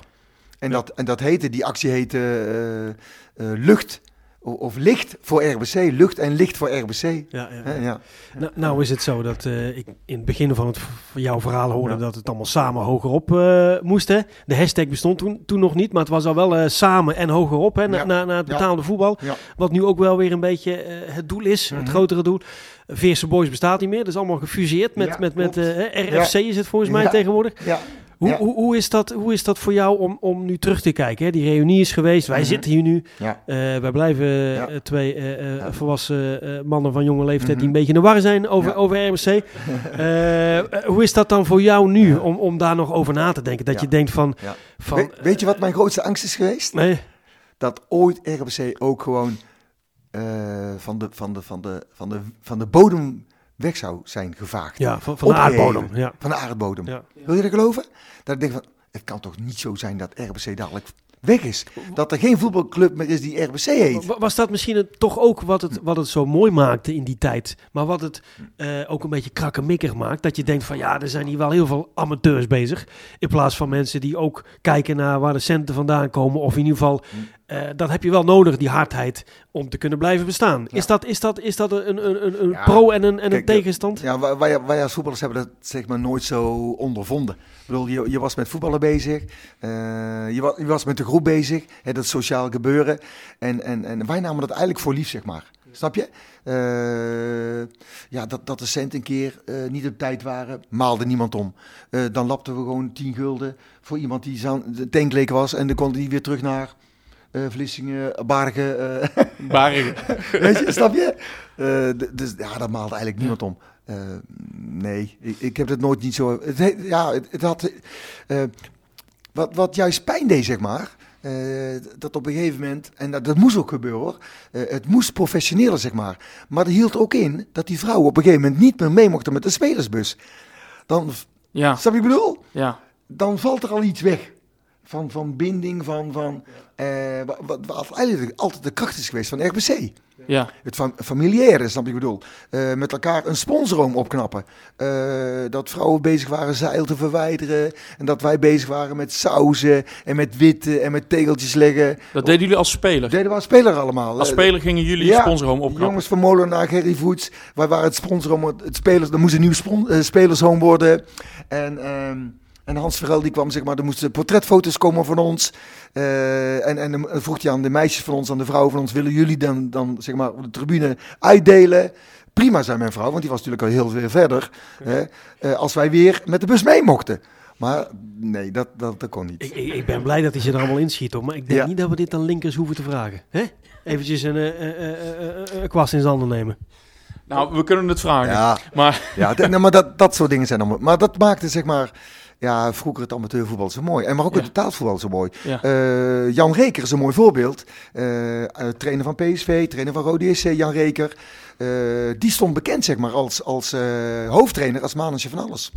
En, dat, en dat heette, die actie heette Lucht of Licht voor RBC. Lucht en Licht voor RBC. Ja, ja. Nou, nou is het zo dat eh, ik in het begin van, het, van jouw verhaal hoorde Ja. dat het allemaal samen hogerop eh moest. Hè? De hashtag bestond toen, toen nog niet, maar het was al wel eh, samen en hogerop hè, na, na, na het betaalde voetbal. Wat nu ook wel weer een beetje het doel is, het Mhm. grotere doel. Veerse Boys bestaat niet meer, dat is allemaal gefuseerd met, met, met RFC is het volgens mij tegenwoordig. Ja. Hoe, Ja. hoe, hoe, is dat, hoe is dat voor jou om, om nu terug te kijken? Hè? Die reunie is geweest, wij Mhm. zitten hier nu. Ja. Eh, wij blijven eh, Ja. twee eh, volwassen mannen van jonge leeftijd die Mhm. een beetje in de war zijn over, over RMC. <laughs> Hoe is dat dan voor jou nu om, om daar nog over na te denken? Dat je denkt van... Van We- weet je wat mijn grootste angst is geweest? Nee, dat ooit RBC ook gewoon van, de, van, de, van, de, van, de, van de bodem weg zou zijn gevaagd. ja, van, van de aardbodem. Ja. Van de aardbodem. Ja. Wil je dat geloven? Dat ik denk van, het kan toch niet zo zijn dat RBC dadelijk weg is. Dat er geen voetbalclub meer is die RBC heet. Wa- Was dat misschien het, toch ook wat het, wat het zo mooi maakte in die tijd? Maar wat het eh, ook een beetje krakkemikkig maakt? Dat je denkt van ja, er zijn hier wel heel veel amateurs bezig. In plaats van mensen die ook kijken naar waar de centen vandaan komen. Of in ieder geval, eh, dat heb je wel nodig, die hardheid, om te kunnen blijven bestaan. Ja. Is, dat, is, dat, is dat een, een, een, een Ja. pro en een, en een Kijk, tegenstand? Ja, wij- wij, wij als voetballers hebben dat zeg maar nooit zo ondervonden. Ik bedoel, je, je was met voetballen bezig, eh, je, was, je was met de groep bezig, hè, dat sociaal gebeuren. En, en, en wij namen dat eigenlijk voor lief, zeg maar. Snap je? Eh, ja, dat, dat de cent een keer niet op tijd waren, maalde niemand om. Dan lapten we gewoon 10 gulden voor iemand die zo'n de tank leek was. En dan kon die weer terug naar eh Vlissingen, Bargen. eh, Baren. <laughs> Weet je, snap je? D- dus ja, daar maalde eigenlijk niemand om. Nee, ik, ik heb het nooit niet zo. Het, ja, het, het had. wat, wat juist pijn deed, zeg maar. dat op een gegeven moment, en dat, dat moest ook gebeuren hoor, het moest professioneler zeg maar. Maar dat hield ook in dat die vrouwen op een gegeven moment niet meer mee mochten met de spelersbus. Dan, Ja, snap je wat ik bedoel? ja. Dan valt er al iets weg. Van, van binding, van, van eh, wat, eigenlijk altijd de kracht is geweest van RBC. Ja. Het fam familiaire, snap je ik bedoel? Eh, met elkaar een sponsorom opknappen. Eh, dat vrouwen bezig waren zeil te verwijderen. En dat wij bezig waren met sauzen en met witten en met tegeltjes leggen. Dat deden jullie als speler. Dat deden we als speler allemaal. Als speler gingen jullie je ja, sponsorhome opknappen. Jongens van Molenaar, Gerry Voets. Wij waren het sponsorom, het spelers, er moest een nieuw spon, eh, spelershome worden. En, ehm, en Hans Verel die kwam, zeg maar, er moesten portretfoto's komen van ons. Eh, en, en dan vroeg hij aan de meisjes van ons, aan de vrouwen van ons, willen jullie dan, dan zeg maar, op de tribune uitdelen? Prima, zei mijn vrouw, want die was natuurlijk al heel veel verder. Hè, eh, als wij weer met de bus mee mochten. Maar nee, dat, dat, dat kon niet. Ik, ik, ik ben blij dat hij ze er allemaal inschiet, hoor. Maar ik denk Ja. niet dat we dit aan linkers hoeven te vragen. Hè? Eventjes een, eh, eh, eh, eh, een kwast in zanden nemen. Nou, we kunnen het vragen. Ja, Maar Ja, nou, maar dat, dat soort dingen zijn allemaal. Maar dat maakte zeg maar. Ja, vroeger het amateurvoetbal zo mooi. En maar ook het betaalvoetbal zo mooi. Eh, Jan Reker is een mooi voorbeeld. Eh, eh, trainer van PSV, trainer van Rode SC, Jan Reker. Die stond bekend zeg maar als, als hoofdtrainer, als manager van alles.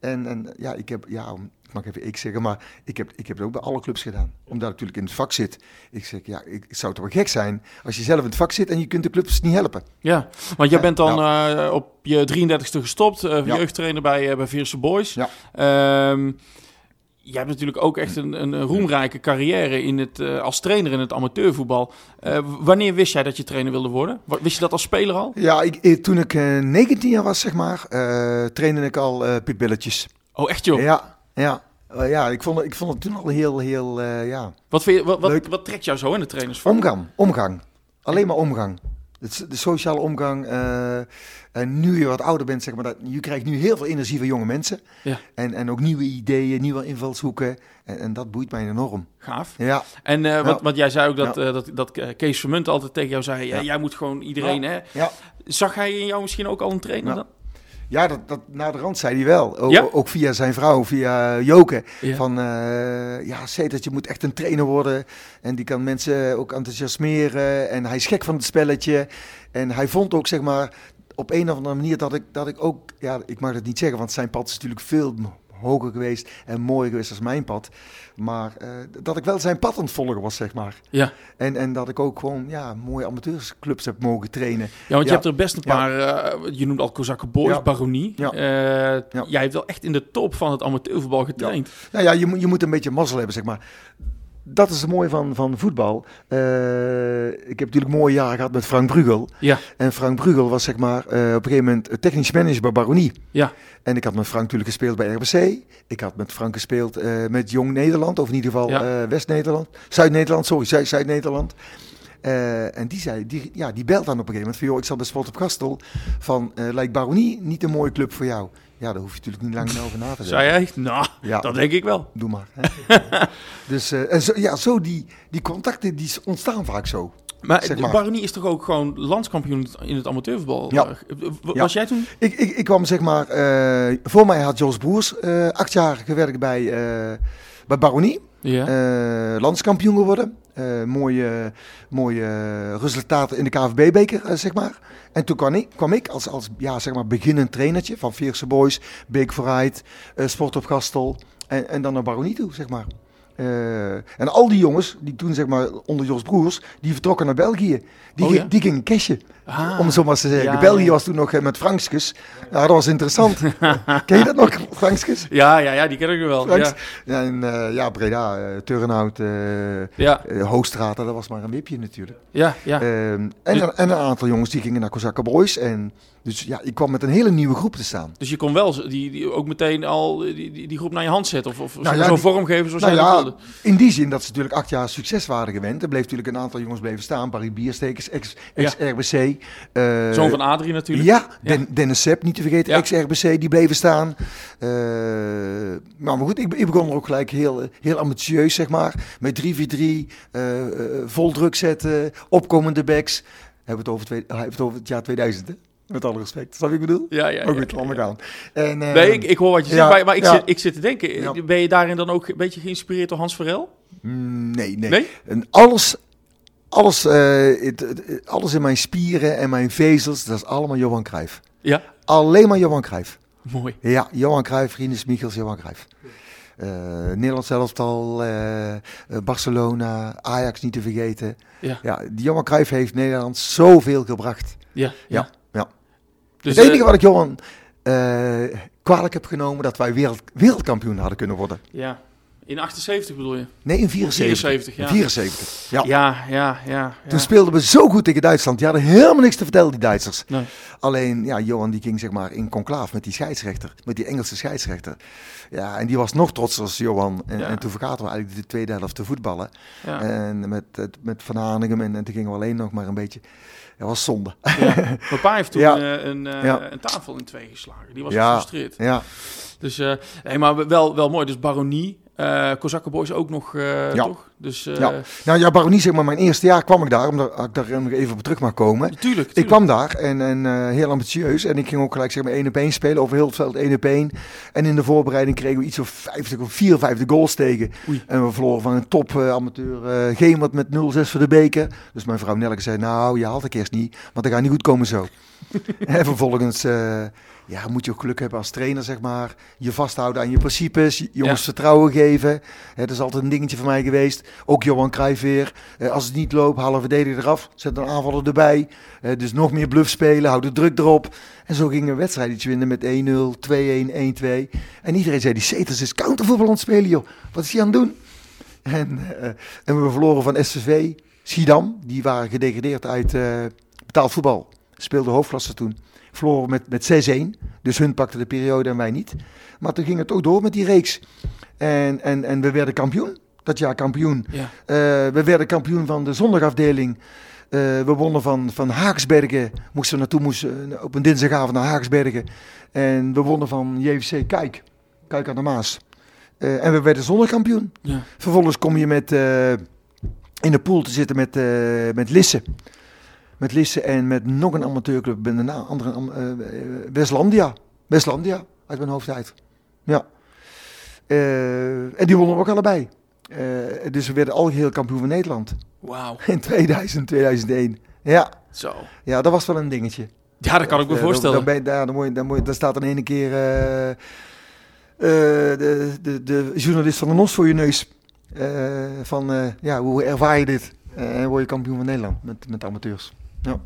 En, en ja, ik heb, ja, mag even ik zeggen, maar ik heb, ik heb het ook bij alle clubs gedaan. Omdat ik natuurlijk in het vak zit. Ik zeg, ja, ik, zou toch wel gek zijn als je zelf in het vak zit en je kunt de clubs niet helpen. ja, want jij Ja, bent dan eh, op je 33ste gestopt, Ja. jeugdtrainer bij, eh bij Vierse Boys. Ja. Ehm, jij hebt natuurlijk ook echt een, een, roemrijke carrière in het, als trainer in het amateurvoetbal. W- wanneer wist jij dat je trainer wilde worden? Wist je dat als speler al? Ja, ik, ik- toen ik eh, 19 jaar was, zeg maar, trainde ik al pitbilletjes. Oh, echt joh? Ja, ja. Eh, ja, ik vond, het- ik vond het toen al heel, heel, eh, ja. Wat, vind je, wat, wat, trekt jou zo in de trainersvak? Omgang, omgang. Alleen maar omgang. De sociale omgang. eh, en nu je wat ouder bent, zeg maar, dat, je krijgt nu heel veel energie van jonge mensen. Ja. En, en ook nieuwe ideeën, nieuwe invalshoeken. En, en dat boeit mij enorm. Gaaf. Ja, En wat, Ja. wat jij zei ook dat, Ja. dat, dat Kees Vermunt altijd tegen jou zei: jij moet gewoon iedereen. Hè? Zag hij in jou misschien ook al een trainer dan? Ja, dat, dat, na de rand zei hij wel. O- Ja? Ook via zijn vrouw, via Joke. Ja. Van, eh ja, dat je moet echt een trainer worden. En die kan mensen ook enthousiasmeren. En hij is gek van het spelletje. En hij vond ook, zeg maar, op een of andere manier dat ik, dat ik ook... Ja, ik mag het niet zeggen, want zijn pad is natuurlijk veel hoger geweest en mooier geweest als mijn pad. Maar eh, dat ik wel zijn pad aan het volgen was, zeg maar. Ja. En, en dat ik ook gewoon, ja, mooie amateursclubs heb mogen trainen. Ja, want je hebt er best een Ja. paar, eh, je noemt al Kozakken Boys, Ja. Baronie. Ja. Eh. Jij hebt wel echt in de top van het amateurvoetbal getraind. Nou ja, je, moet- je moet een beetje mazzel hebben, zeg maar. Dat is het mooie van, van voetbal. Eh, ik heb natuurlijk mooie jaren gehad met Frank Brugel. Ja. En Frank Brugel was zeg maar eh, op een gegeven moment technisch manager bij Baronie. Ja. En ik had met Frank natuurlijk gespeeld bij RBC. Ik had met Frank gespeeld eh, met Jong Nederland, of in ieder geval Ja. eh, West-Nederland. Zuid-Nederland, sorry, Zuid- Zuid-Nederland. Eh, en die zei, die, ja, die belt dan op een gegeven moment van, joh, ik zat bij Sport op Gastel, van, eh, lijkt Baronie niet een mooie club voor jou? Ja, daar hoef je natuurlijk niet lang meer over na te denken. Zei jij? Nou, Ja. dat denk ik wel. Doe maar. Hè? <laughs> dus eh, zo, ja, zo die, die contacten die ontstaan vaak zo. Maar, Zeg de maar. Baronie is toch ook gewoon landskampioen in het amateurvoetbal? Ja. Eh, Ja. Was jij toen? Ik, ik, ik kwam zeg maar, eh, voor mij had Jos Broers eh, acht jaar gewerkt bij, bij Baronie. Ja. Landskampioen geworden. Eh, mooie, mooie resultaten in de KVB-beker, eh, zeg maar. En toen kwam ik, kwam ik als, als ja, zeg maar beginnend trainertje van Veerse Boys, Beek vooruit, eh, Sport op Gastel. En, en dan naar Baronie toe, zeg maar. En al die jongens, die toen zeg maar onder Jos Broers, die vertrokken naar België. Die, Oh, ja? die gingen cashen, Ah. om zo maar te zeggen. Ja, België was toen nog eh, met Frankskus. Ja, dat was interessant. <laughs> Ken je dat nog, Frankskus? Ja, ja, ja, die ken ik wel. Franks? Ja. Ja, en eh, ja, Breda, eh Turnhout, Ja, eh, Hoogstraten, dat was maar een wipje natuurlijk. ja, ja. Ehm, en, een- en een aantal jongens die gingen naar Kozakken Boys. En dus ja, ik kwam met een hele nieuwe groep te staan. Dus je kon wel die, die ook meteen al die, die, die groep naar je hand zetten? Of, of Nou zo ja, zo die- vormgeven zoals Nou jij ja, wilde? in die zin dat ze natuurlijk acht jaar succes waren gewend. Er bleef natuurlijk een aantal jongens bleven staan. Barry Bierstekers, ex-RBC. eh, Zoon van Adrie natuurlijk. Ja, Den- Dennis Sepp, niet te vergeten, ex-RBC, die bleven staan. Eh, maar, goed, ik, ik begon er ook gelijk heel, heel ambitieus, zeg maar. Met 3v3, eh, eh, vol druk zetten, opkomende backs. Hebben we het over, twee, hebben we het, over het jaar 2000, hè? Met alle respect. Snap je wat ik bedoel? Ja, ja, ja, goed, ja, ja. gaan. En, eh, Nee, ik, ik hoor wat je ja, zegt, maar, maar ik, zit, ik zit te denken, ben je daarin dan ook een beetje geïnspireerd door Hans Verel? mm, nee, nee. Nee? En alles, alles, eh, alles in mijn spieren en mijn vezels, dat is allemaal Johan Cruijff. Ja, Alleen maar Johan Cruijff. mooi. Ja, Johan Cruijff, Rinus Michels, Johan Cruijff. Eh Nederland zelf al, eh, Barcelona, Ajax niet te vergeten. Ja. Ja, Johan Cruijff heeft Nederland zoveel gebracht. Ja, ja. Dus, het enige eh, wat ik Johan eh, kwalijk heb genomen, dat wij wereld, wereldkampioen hadden kunnen worden. ja. In 78 bedoel je? Nee, in 74. 74, ja. 74, ja. Ja, ja, ja. Toen speelden we zo goed tegen Duitsland. Die hadden helemaal niks te vertellen, die Duitsers. Nee. Alleen, ja, Johan die ging zeg maar in conclaaf met die scheidsrechter. Met die Engelse scheidsrechter. Ja, en die was nog trotser als Johan. En, Ja. en toen vergaten we eigenlijk de tweede helft te voetballen. Ja. En met, met Van Hanegem. En, en toen gingen we alleen nog maar een beetje... Dat was zonde. Ja. <laughs> Mijn pa heeft toen Ja. eh, een, eh, Ja. een tafel in twee geslagen. Die was gefrustreerd. Ja, Dus, eh, nee, maar wel, wel mooi. Dus Baronie, eh Kozakkenboys ook nog, eh, Ja. toch? Dus, eh, Ja. nou ja, Baronie zeg maar, mijn eerste jaar kwam ik daar. Omdat ik daar nog even op terug mag komen. Tuurlijk, Ik kwam daar en, en heel ambitieus. En ik ging ook gelijk zeg maar 1 op 1 spelen. Over heel het veld 1 op 1. En in de voorbereiding kregen we iets of 50 of 54 goals tegen. Oei. En we verloren van een top amateur eh Gemert met 0-6 voor de beker. Dus mijn vrouw Nelke zei, nou je haalt de kerst niet. Want dat gaat niet goed komen zo. <laughs> en vervolgens ja, moet je ook geluk hebben als trainer zeg maar. Je vasthouden aan je principes. Jongens Ja. vertrouwen geven. Hè, dat is altijd een dingetje van mij geweest. Ook Johan Cruijff weer. Eh, als het niet loopt, haal een verdediger eraf. Zet een aanvaller erbij. Eh, dus nog meer bluff spelen, hou de druk erop. En zo gingen we wedstrijdjes winnen met 1-0, 2-1, 1-2. En iedereen zei, die Seters is countervoetbal aan het spelen, joh. Wat is hij aan het doen? En, eh, en we verloren van SVV, Schiedam. Die waren gedegradeerd uit eh, betaald voetbal. Speelde hoofdklasse toen. Verloren met, met 6-1. Dus hun pakten de periode en wij niet. Maar toen ging het ook door met die reeks. En, en, en we werden kampioen. Dat jaar kampioen. Ja. Eh, we werden kampioen van de zondagafdeling. Eh, we wonnen van, van Haaksbergen. Moesten we naartoe moesten, op een dinsdagavond naar Haaksbergen. En we wonnen van JVC Kijk. Kijk aan de Maas. Eh, en we werden zondagkampioen. Ja. Vervolgens kom je met, in de pool te zitten met, eh, met Lisse. Met Lisse en met nog een amateurclub. De naam, andere, eh, eh, Westlandia. Westlandia, uit mijn hoofd uit. Ja. Eh, en die wonnen we ook allebei. Dus we werden algeheel kampioen van Nederland. Wauw. <laughs> In 2000, 2001. Ja, Zo. ja, dat was wel een dingetje. Ja, dat kan ik me voorstellen. Dan, dan, ben je, daar, dan, moet je, dan, moet je, dan staat dan ene keer de, de, de journalist van de NOS voor je neus. Van, ja, hoe ervaar je dit? En word je kampioen van Nederland met, met amateurs. Ja.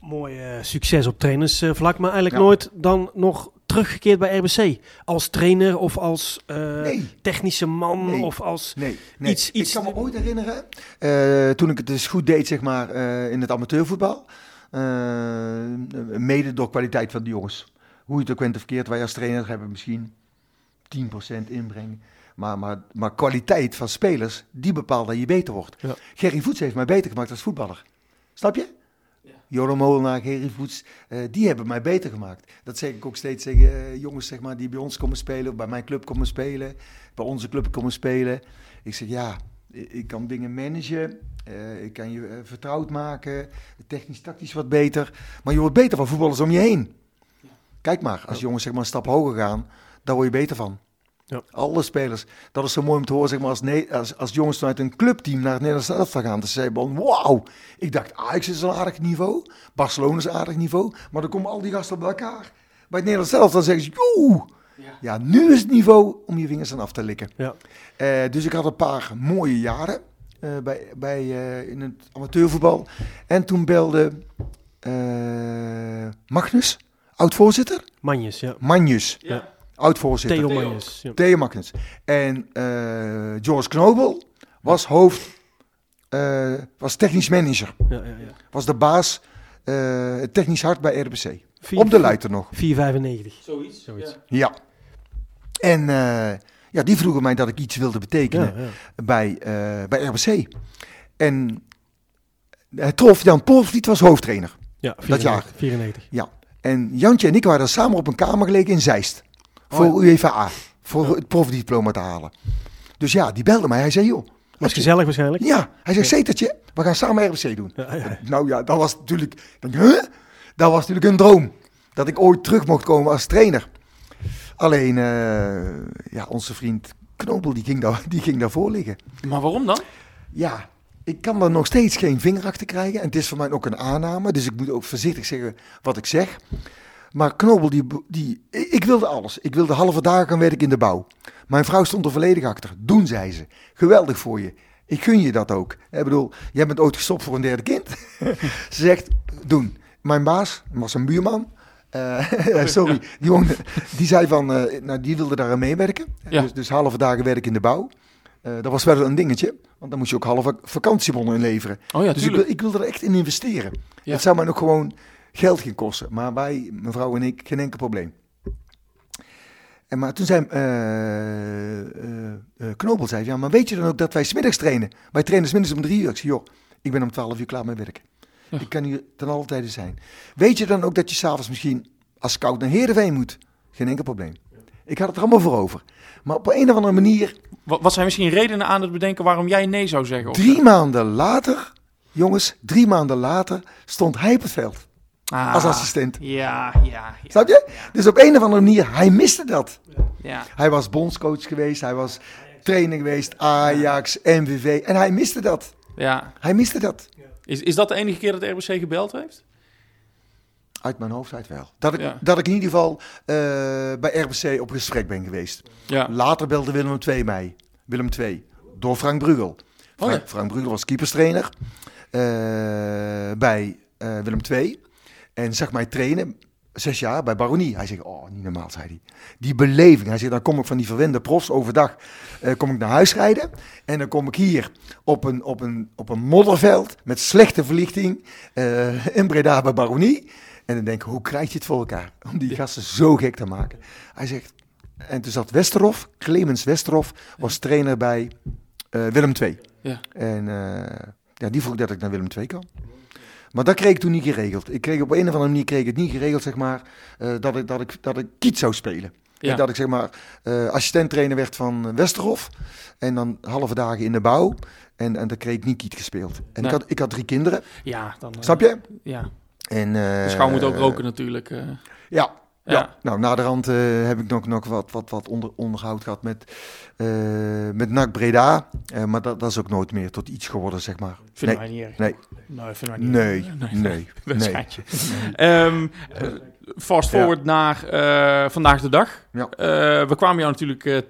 Mooi eh, succes op trainersvlak, maar eigenlijk Ja. nooit dan nog teruggekeerd bij RBC. Als trainer of als eh, Nee. technische man Nee. of als... Nee, nee. Iets- iets- ik kan me ooit herinneren, eh, toen ik het dus goed deed zeg maar, in het amateurvoetbal. mede door kwaliteit van de jongens. Hoe je het ook went of verkeerd, wij als trainer hebben misschien 10% inbreng. Maar, maar, maar kwaliteit van spelers, die bepaalt dat je beter wordt. Ja. Gerry Voets heeft mij beter gemaakt als voetballer. Snap je? Joram Molenaar, Gerry Voets, eh, die hebben mij beter gemaakt. Dat zeg ik ook steeds tegen eh, jongens zeg maar, die bij ons komen spelen, of bij mijn club komen spelen, bij onze club komen spelen. Ik zeg ja, ik kan dingen managen, eh, ik kan je vertrouwd maken, technisch, tactisch wat beter. Maar je wordt beter van voetballers om je heen. Kijk maar, als jongens zeg maar, een stap hoger gaan, daar word je beter van. Ja. Alle spelers. Dat is zo mooi om te horen, zeg maar, als, ne- als, als jongens vanuit een clubteam naar het Nederlands elftal gaan. Dan zei van, wauw. Ik dacht, Ajax is een aardig niveau. Barcelona is een aardig niveau. Maar dan komen al die gasten bij elkaar. Bij het Nederlands elftal dan zeggen ze, joe. Ja. nu is het niveau om je vingers aan af te likken. Ja. Eh, dus ik had een paar mooie jaren eh, bij, bij, eh, in het amateurvoetbal. En toen belde eh, Magnus, oud-voorzitter. Manjes, ja. Magnus, Ja. Oud-voorzitter. Theo. Ja. Magnus. En eh, George Knobel was hoofd, eh, was technisch manager. Ja, ja, ja. Was de baas, eh, technisch hart bij RBC. Vier- Op de leiter nog. 4,95. Zoiets. Zoiets. Ja. Ja. En eh, ja, die vroegen mij dat ik iets wilde betekenen Ja, ja. bij, eh, bij RBC. En het trof, Jan Polvliet was hoofdtrainer. Ja, Dat jaar. 94. 94. Ja. En Jantje en ik waren samen op een kamer gelegen in Zeist. Voor Oh UEFA, voor het profdiploma te halen. Dus ja, die belde mij. Hij zei, joh. Was gezellig waarschijnlijk. Ja, hij zegt, Zetertje, we gaan samen RBC doen. Nou ja, dat was natuurlijk, denk, huh? Dat was natuurlijk een droom. Dat ik ooit terug mocht komen als trainer. Alleen, eh, ja, onze vriend Knobel, die ging, daar, <laughs> die ging daarvoor liggen. Maar waarom dan? Ja, ik kan er nog steeds geen vinger achter krijgen. En het is voor mij ook een aanname, dus ik moet ook voorzichtig zeggen wat ik zeg. Maar Knobel, die, die, ik wilde alles. Ik wilde halve dagen werken in de bouw. Mijn vrouw stond er volledig achter. Doen, zei ze. Geweldig voor je. Ik gun je dat ook. Ik bedoel, jij bent ooit gestopt voor een derde kind. <laughs> ze zegt, doen. Mijn baas was een buurman. Eh, <laughs> sorry, die, woonde, die zei van, eh, nou, die wilde daar aan meewerken. Ja. Dus, dus halve dagen werk in de bouw. Eh, dat was wel een dingetje, want dan moest je ook halve vakantiebonnen inleveren. Oh ja, dus ik, ik wilde er echt in investeren. Ja. Het zou mij nog gewoon geld gaan kosten. Maar wij, mevrouw en ik, geen enkel probleem. En maar toen zei eh, eh, eh, Knobel, zei, ja, maar weet je dan ook dat wij smiddags trainen? Wij trainen smiddags om drie uur. Ik zei, joh, ik ben om twaalf uur klaar met werken. Ja. Ik kan hier ten alle tijde zijn. Weet je dan ook dat je s'avonds misschien als scout naar Heerenveen moet? Geen enkel probleem. Ik had het er allemaal voor over. Maar op een of andere manier, Wat, wat zijn misschien redenen aan het bedenken waarom jij nee zou zeggen? Drie maanden later, jongens, drie maanden later stond hij op het veld Ah, als assistent. Ja, ja, ja. Snap je? Dus op een of andere manier, hij miste dat. ja. Hij was bondscoach geweest, hij was trainer geweest, Ajax, MVV. En hij miste dat. ja. Hij miste dat. Is, is dat de enige keer dat RBC gebeld heeft? Uit mijn hoofd uit wel. Dat ik, Ja. dat ik in ieder geval eh, bij RBC op gesprek ben geweest. Ja. Later belde Willem II mij. Willem II. Door Frank Brugel. Frank, ja. Frank Brugel was keeperstrainer eh, bij eh, Willem II. En zag mij trainen, zes jaar, bij Baronie. Hij zegt, oh, niet normaal, zei hij. Die beleving. Hij zegt, dan kom ik van die verwende profs overdag, eh, kom ik naar huis rijden. En dan kom ik hier op een, op een, op een modderveld met slechte verlichting eh, in Breda bij Baronie. En dan denk ik, hoe krijg je het voor elkaar? Om die gasten zo gek te maken. Hij zegt, en toen zat Westerhof, Clemens Westerhof, was trainer bij eh, Willem II. Ja. En ja, die vroeg dat ik naar Willem II kan. Maar dat kreeg ik toen niet geregeld. Ik kreeg op een of andere manier kreeg ik het niet geregeld, zeg maar, eh, dat, ik, dat, ik, dat ik kiet zou spelen. Ja. En dat ik zeg maar eh assistent-trainer werd van Westerhof. En dan halve dagen in de bouw. En, en dan kreeg ik niet kiet gespeeld. En Nee. ik, had, ik had drie kinderen, Ja, dan... eh, snap je? Ja. En, De schouw moet ook roken natuurlijk. eh. Ja, ja. Ja. nou naderhand eh heb ik nog, nog wat, wat, wat onder, onderhoud gehad met, eh met NAC Breda. Eh, maar dat, dat is ook nooit meer tot iets geworden, zeg maar. Nee, wij niet erg. nee, Nee, wij niet nee, nee, <laughs> nee. Ehm, eh, fast forward naar eh, vandaag de dag. Ja. We kwamen jou natuurlijk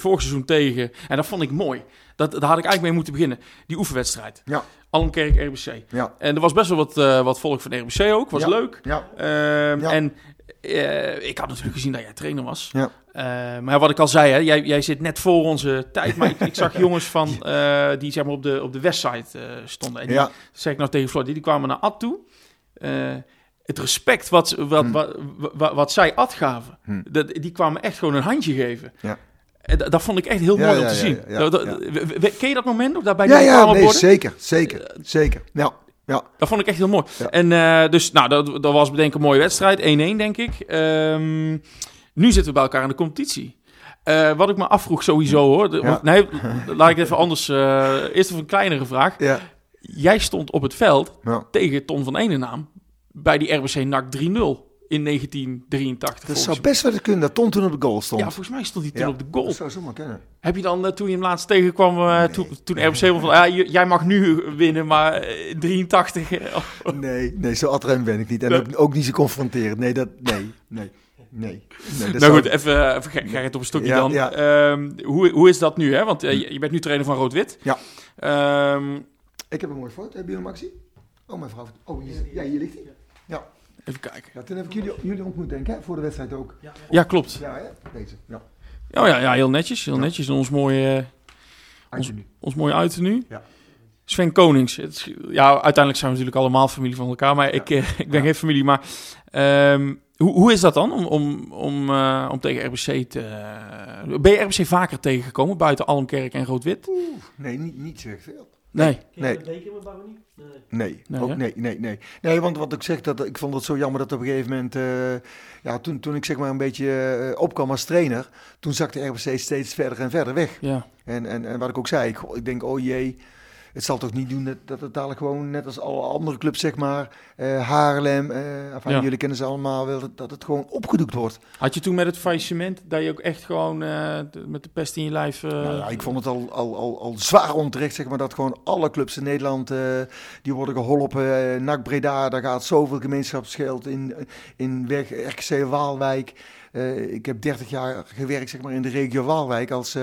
vorig seizoen tegen. En dat vond ik mooi. Dat, daar had ik eigenlijk mee moeten beginnen. Die oefenwedstrijd. Ja. Almkerk RBC. Ja, En er was best wel wat, eh, wat volk van RBC ook. Was Ja. leuk. ja, Ehm, Ja. En eh, ik had natuurlijk gezien dat jij trainer was. ja. Eh, maar wat ik al zei, hè, jij, jij zit net voor onze tijd. Maar ik, ik zag <laughs> jongens van, eh, die zeg maar, op, de, op de westside eh, stonden. En die, ja. zeg ik nou tegen Floyd, die kwamen naar Ad toe. Het respect wat, wat, Hmm. wat, wat, wat zij Ad gaven, Hmm. dat, die kwamen echt gewoon een handje geven. Ja. En dat, dat vond ik echt heel mooi om te zien. Ken je dat moment nog, daarbij Ja, ja, nee, zeker, zeker, zeker. Ja, ja. Dat vond ik echt heel mooi. Ja. En eh, dus, nou, dat, dat was denk ik een mooie wedstrijd. 1-1, denk ik. Ehm, nu zitten we bij elkaar in de competitie. Eh, wat ik me afvroeg sowieso, hoor. De- Ja. want- Nee, laat ik even anders... eh, eerst even een kleinere vraag. ja. Jij stond op het veld tegen Ton van Enenaam bij die RBC NAC 3-0 in 1983. Dat zou best wel kunnen dat Ton toen op de goal stond. Ja, volgens mij stond hij toen Ja, op de goal. Dat zou zomaar kunnen. Heb je dan, eh, toen je hem laatst tegenkwam, eh, toen, toen RBC van... Ja, j- jij mag nu winnen, maar eh, 83... eh. Nee, nee, zo adrem ben ik niet. En Nee. ook, ook niet zo confronterend. Nee, dat, nee, nee, nee. nee dat nou zou- goed, even, even ga, ga je het op een stokje Ja, dan. ja. Ehm, hoe, hoe is dat nu, hè? Want eh, je, je bent nu trainer van Rood-Wit. Ja. Ehm, Ik heb een mooie foto. Jullie hem, Maxi? Oh, mijn vrouw. Oh, hier, ja, hier ligt hij. Ja. Even kijken. ja, toen heb ik jullie, jullie ontmoet, denk ik, hè? voor de wedstrijd ook. Ja, klopt. Ja, hè? Deze. Ja. Oh ja, ja heel netjes. Heel netjes. Ons mooie, eh, nu. ons mooie uiternu. Ja. Sven Konings. Het is- ja, uiteindelijk zijn we natuurlijk allemaal familie van elkaar. Maar ik, eh, <laughs> ik ben Ja. geen familie. Maar ehm, hoe, hoe is dat dan om, om, om, eh, om tegen RBC te... ben je RBC vaker tegengekomen buiten Almkerk en Rood-Wit? Nee, niet, niet zo veel. Nee. Nee. Nee, Nee, ook nee, nee, nee. Nee, want wat ik zeg, dat, ik vond het zo jammer dat op een gegeven moment, eh, ja, toen, toen ik zeg maar een beetje eh, opkwam als trainer, toen zakte RBC steeds verder en verder weg. Ja. En, en, en wat ik ook zei, ik, ik denk, oh jee, het zal toch niet doen dat, dat het dadelijk gewoon, net als alle andere clubs, zeg maar, eh Haarlem, eh enfin, Ja. jullie kennen ze allemaal wel, dat, dat het gewoon opgedoekt wordt. Had je toen met het faillissement dat je ook echt gewoon eh, met de pest in je lijf... Nou ja, ik vond het al, al, al, al zwaar onterecht, zeg maar, dat gewoon alle clubs in Nederland, die worden geholpen. Eh NAC Breda, daar gaat zoveel gemeenschapsgeld in, in weg. RKC Waalwijk. Ik heb 30 jaar gewerkt, zeg maar, in de regio Waalwijk als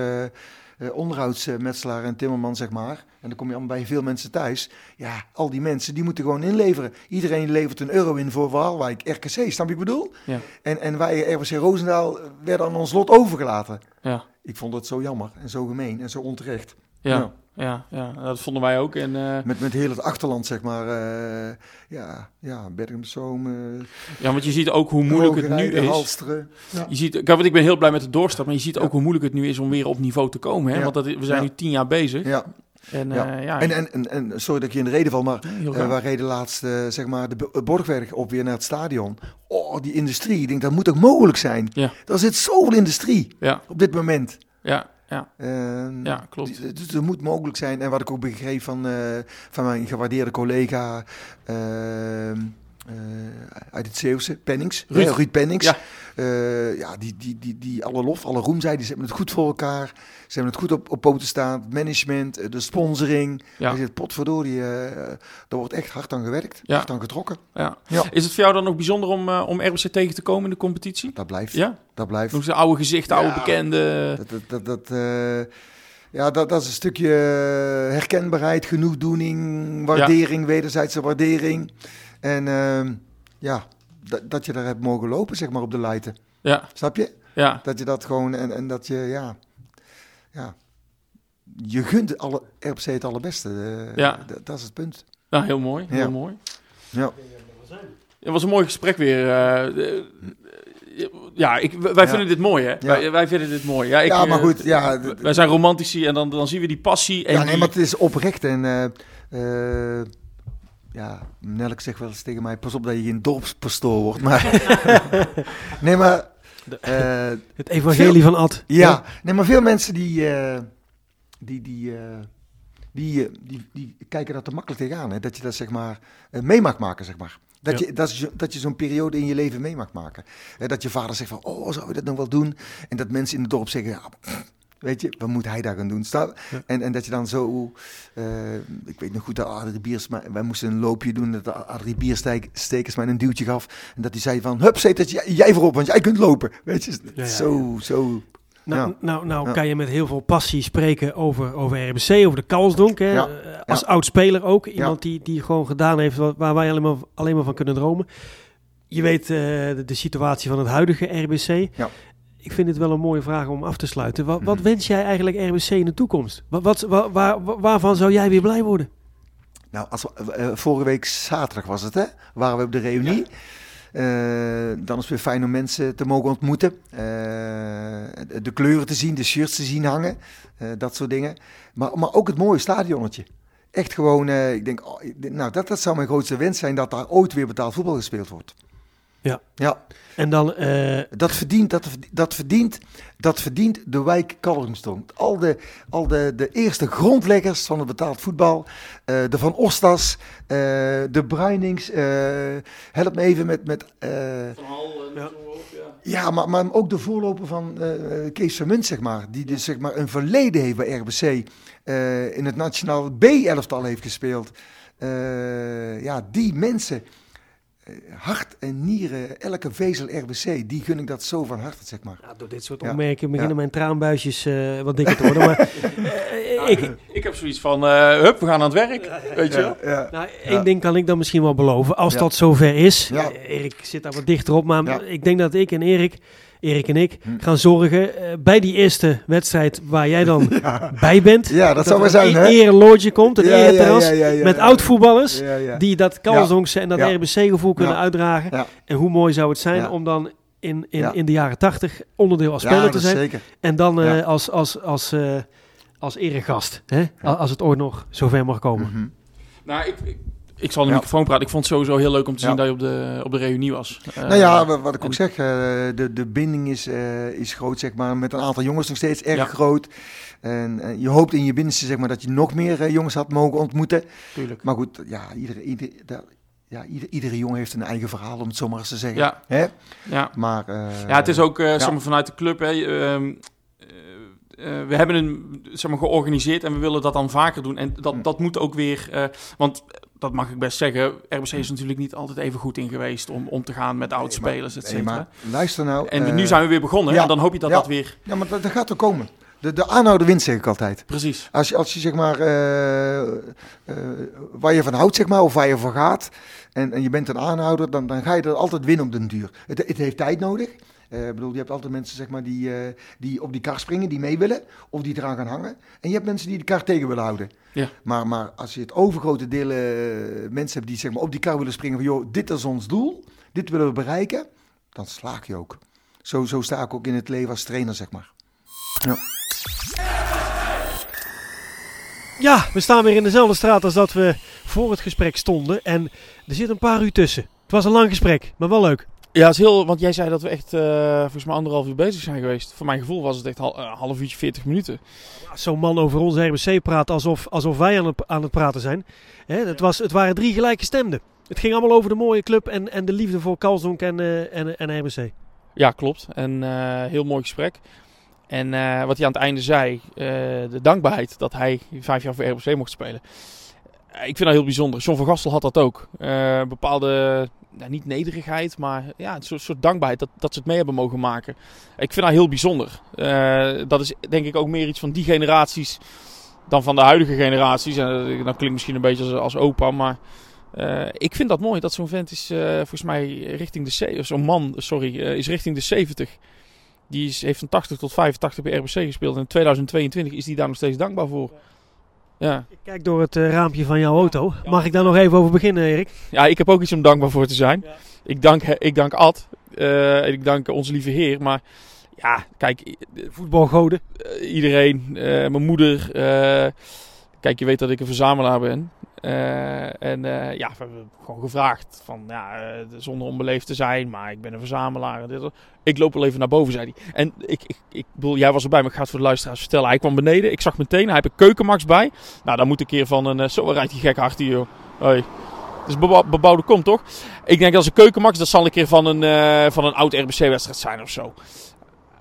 eh, onderhoudsmetselaar en timmerman, zeg maar. En dan kom je allemaal bij veel mensen thuis. Ja, al die mensen, die moeten gewoon inleveren. Iedereen levert een euro in voor Waalwijk, RKC, snap je wat ik bedoel? Ja. En, en wij, RWC Roosendaal, werden aan ons lot overgelaten. ja, Ik vond het zo jammer en zo gemeen en zo onterecht. ja, Ja. Ja, ja, dat vonden wij ook. En, eh, Met, met heel het achterland, zeg maar. eh, ja, ja, Bergen-op-Zoom, eh, ja, want je ziet ook hoe moeilijk het nu is. Halsteren. Ja. Je ziet, kijk, want ik ben heel blij met de doorstart, maar je ziet ook hoe moeilijk het nu is om weer op niveau te komen. Hè? Ja. Want dat, we zijn Ja. nu tien jaar bezig. Ja. En, Ja. eh, ja, En, en, en, en sorry dat ik je in de reden val, maar wij reden laatst zeg maar de Bo- Borgweg op weer naar het stadion. Oh, die industrie. Ik denk, dat moet ook mogelijk zijn. Ja. Er zit zoveel industrie ja, op dit moment. ja, ja, Ehm, ja, klopt. Dus moet mogelijk zijn. En wat ik ook begreep van, eh, van mijn gewaardeerde collega ehm, eh, uit het Zeeuwse, Pennings. Ruud. Ruud Pennings. Ja. Eh, ja, die, die, die, die alle lof, alle roem zei. Die ze hebben het goed voor elkaar. Ze hebben het goed op, op poten staan. Het management, eh, de sponsoring. Ja. Zit potverdorie. eh daar wordt echt hard aan gewerkt. Ja. Hard aan getrokken. Ja. Ja. Is het voor jou dan ook bijzonder om, om RBC tegen te komen in de competitie? Dat blijft. Ja? Dat blijft. Nog eens oude gezichten, oude Ja. bekenden. Dat, dat, dat, dat, ja, dat, dat is een stukje herkenbaarheid, genoegdoening, waardering, wederzijdse waardering. En ehm, ja, dat, dat je daar hebt mogen lopen, zeg maar, op de leiten. Ja, Snap je? ja, Dat je dat gewoon, en, en dat je, ja, ja, je gunt alle, RPC het allerbeste. eh, Ja. dat, is het punt. nou, heel mooi. Heel Ja. mooi. Ja. Het was een mooi gesprek weer. eh, eh, ja, ik, wij vinden dit mooi, hè? Wij, wij vinden dit mooi. Ja, ik, Ja, maar goed, ja, wij zijn romantici en dan, dan zien we die passie. En ja, nee, die- maar het is oprecht. En ja, Nelk zegt wel eens tegen mij: pas op dat je geen dorpspastoor wordt. Maar <laughs> nee, maar eh, Het evangelie van Ad. ja, nee, maar veel mensen die, eh, die, die, eh, die, die, die kijken dat te makkelijk tegenaan. Hè? Dat je dat zeg maar mee mag maken, zeg maar. Dat, Ja. je, dat, je, dat je zo'n periode in je leven mee mag maken. Hè, dat je vader zegt van, oh, zou je dat nog wel doen? En dat mensen in het dorp zeggen, ja, pff, weet je, wat moet hij daar gaan doen? Sta- Ja. En, en dat je dan zo, eh, ik weet nog goed dat Adrie Biers, maar wij moesten een loopje doen, dat Adrie Bierstekers mij een duwtje gaf. En dat hij zei van, hup, zet dat jij, jij voorop, want jij kunt lopen. Weet je, ja, zo, zo. Nou, nou, nou kan je met heel veel passie spreken over, over RBC, over de Kalsdonk. Hè? Eh, Als oud-speler ook. Iemand die, die gewoon gedaan heeft wat, waar wij alleen maar, alleen maar van kunnen dromen. Je weet eh, de, de situatie van het huidige RBC. Ja. Ik vind het wel een mooie vraag om af te sluiten. Wat, wat Mhm. wens jij eigenlijk RBC in de toekomst? Wat, wat, wa- waar, wa- waarvan zou jij weer blij worden? Nou, als we, eh, vorige week zaterdag was het, hè? Waren we op de reunie. Eh, dan is het weer fijn om mensen te mogen ontmoeten. Eh, de- kleuren te zien, de shirts te zien hangen. dat soort dingen. Maar, maar ook het mooie stadionnetje. Echt gewoon, ik denk, oh, nou, dat, dat zou mijn grootste wens zijn, dat daar ooit weer betaald voetbal gespeeld wordt. Ja. Ja, En dan, eh, dat verdient, dat, dat verdient, dat verdient de wijk Kalvermstone. Al, de, al de, de eerste grondleggers van het betaald voetbal, eh, de Van Ostas, eh, de Bruinings, eh, help me even met... met eh, Van Hal en Ja. ja. ja, maar, maar ook de voorloper van eh, Kees Vermunt, zeg maar. Die dus zeg maar een verleden heeft bij RBC. eh, in het nationaal B-elftal heeft gespeeld. Eh, ja, die mensen, hart en nieren, elke vezel RBC, die gun ik dat zo van harte, zeg maar. ja, door dit soort Ja. opmerkingen beginnen Ja. mijn traanbuisjes eh, wat dikker te worden. Maar eh, ik, Ik heb zoiets van, eh, hup, we gaan aan het werk. Weet je wel? Ja, Nou, één ding kan ik dan misschien wel beloven. Als Ja. dat zover is. Ja. eh, Erik zit daar wat dichter op. Maar Ja. ik denk dat ik en Erik, Erik en ik, Hm. gaan zorgen eh, bij die eerste wedstrijd waar jij dan <laughs> bij bent. Ja, dat zou wel zijn, een hè? ereloge komt, een Ja, ja, ereterras. ja, ja, ja, met ja. oud-voetballers. Ja, ja. Die dat Kalsdonkse en dat Ja. RBC-gevoel kunnen Ja. uitdragen. Ja. En hoe mooi zou het zijn Ja. om dan in, in, Ja. in de jaren tachtig onderdeel als speler te zijn. zeker. En dan eh, Ja. als, als, als, eh, als eregast. Hè? Als het ooit nog zover mag komen. Mhm. Nou, ik, ik- Ik zal de Ja. microfoon praten. Ik vond het sowieso heel leuk om te zien Ja. dat je op de, op de reunie was. Eh, Nou ja, wa- wat ik ook zeg, eh, de, de binding is, eh, is groot, zeg maar, met een aantal jongens nog steeds erg Ja. groot. En eh, je hoopt in je binnenste, zeg maar, dat je nog meer eh, jongens had mogen ontmoeten. Tuurlijk. Maar goed, ja, iedere, ieder, ja, ieder, iedere jongen heeft een eigen verhaal, om het zo maar eens te zeggen. Ja. Hè? Ja. Maar, eh, Ja, het is ook eh, ja. vanuit de club. Hè, ehm, eh, eh, we hebben een zeg maar, georganiseerd en we willen dat dan vaker doen. En dat, dat moet ook weer. eh, want dat mag ik best zeggen. RBC is natuurlijk niet altijd even goed in geweest om om te gaan met oud-spelers, et Nee, cetera. maar luister nou. En eh, nu zijn we weer begonnen. ja. En dan hoop je dat Ja. dat weer. Ja, maar dat, dat gaat er komen. De, de aanhouder wint, zeg ik altijd. Precies. Als je, als je zeg maar, eh, eh, waar je van houdt, zeg maar, of waar je voor gaat, en, en je bent een aanhouder, dan, dan ga je er altijd winnen op den duur. Het, het heeft tijd nodig. Eh, bedoel, je hebt altijd mensen zeg maar, die, eh, die op die kar springen, die mee willen, of die eraan gaan hangen. En je hebt mensen die de kar tegen willen houden. Ja. Maar, maar als je het overgrote deel eh, mensen hebt die zeg maar, op die kar willen springen van, joh, dit is ons doel, dit willen we bereiken, dan slaag je ook. Zo, zo sta ik ook in het leven als trainer, zeg maar. Ja. Ja, we staan weer in dezelfde straat als dat we voor het gesprek stonden. En er zit een paar uur tussen. Het was een lang gesprek, maar wel leuk. Ja, het is heel. Want jij zei dat we echt eh, volgens mij anderhalf uur bezig zijn geweest. Voor mijn gevoel was het echt hal- eh, half uurtje, 40 minuten. Zo'n man over onze RBC praat alsof, alsof wij aan het, aan het praten zijn. Hè, het, was, het waren drie gelijke stemden. Het ging allemaal over de mooie club en, en de liefde voor Kalsdonk en, eh, en, en RBC. Ja, klopt. En heel mooi gesprek. En wat hij aan het einde zei, de dankbaarheid dat hij vijf jaar voor RBC mocht spelen. Eh, ik vind dat heel bijzonder. John van Gastel had dat ook. Eh, bepaalde, nou, niet nederigheid, maar ja, een soort, dankbaarheid dat, dat ze het mee hebben mogen maken. Ik vind dat heel bijzonder. Eh, dat is denk ik ook meer iets van die generaties dan van de huidige generaties. En dat klinkt misschien een beetje als, als opa, maar ik vind dat mooi dat zo'n vent is volgens mij richting de... Zo'n man, sorry, is richting de 70. Die is, heeft van 80 tot 85 bij RBC gespeeld. En in 2022 is hij daar nog steeds dankbaar voor. Ja. Ik kijk door het eh, raampje van jouw auto. Mag ik daar nog even over beginnen, Erik? ja, ik heb ook iets om dankbaar voor te zijn. Ik dank, ik dank Ad. eh, ik dank onze lieve heer. Maar ja, kijk, Voetbalgoden. eh, iedereen, eh, mijn moeder. eh, kijk, je weet dat ik een verzamelaar ben. Eh, en eh, ja, we hebben gewoon gevraagd van, ja, eh, zonder onbeleefd te zijn, maar ik ben een verzamelaar. en dit, dat. Ik loop wel even naar boven, zei hij. En ik, ik, ik bedoel, jij was erbij, maar ik ga het voor de luisteraars vertellen. Hij kwam beneden, ik zag meteen, hij heeft een keukenmax bij. Nou, dan moet een keer van een, zo rijdt die gek hard hier, joh. Hoi. Is bebou- bebouwde kom, toch? Ik denk als een keukenmax, dat zal een keer van een, van een oud RBC-wedstrijd zijn of zo.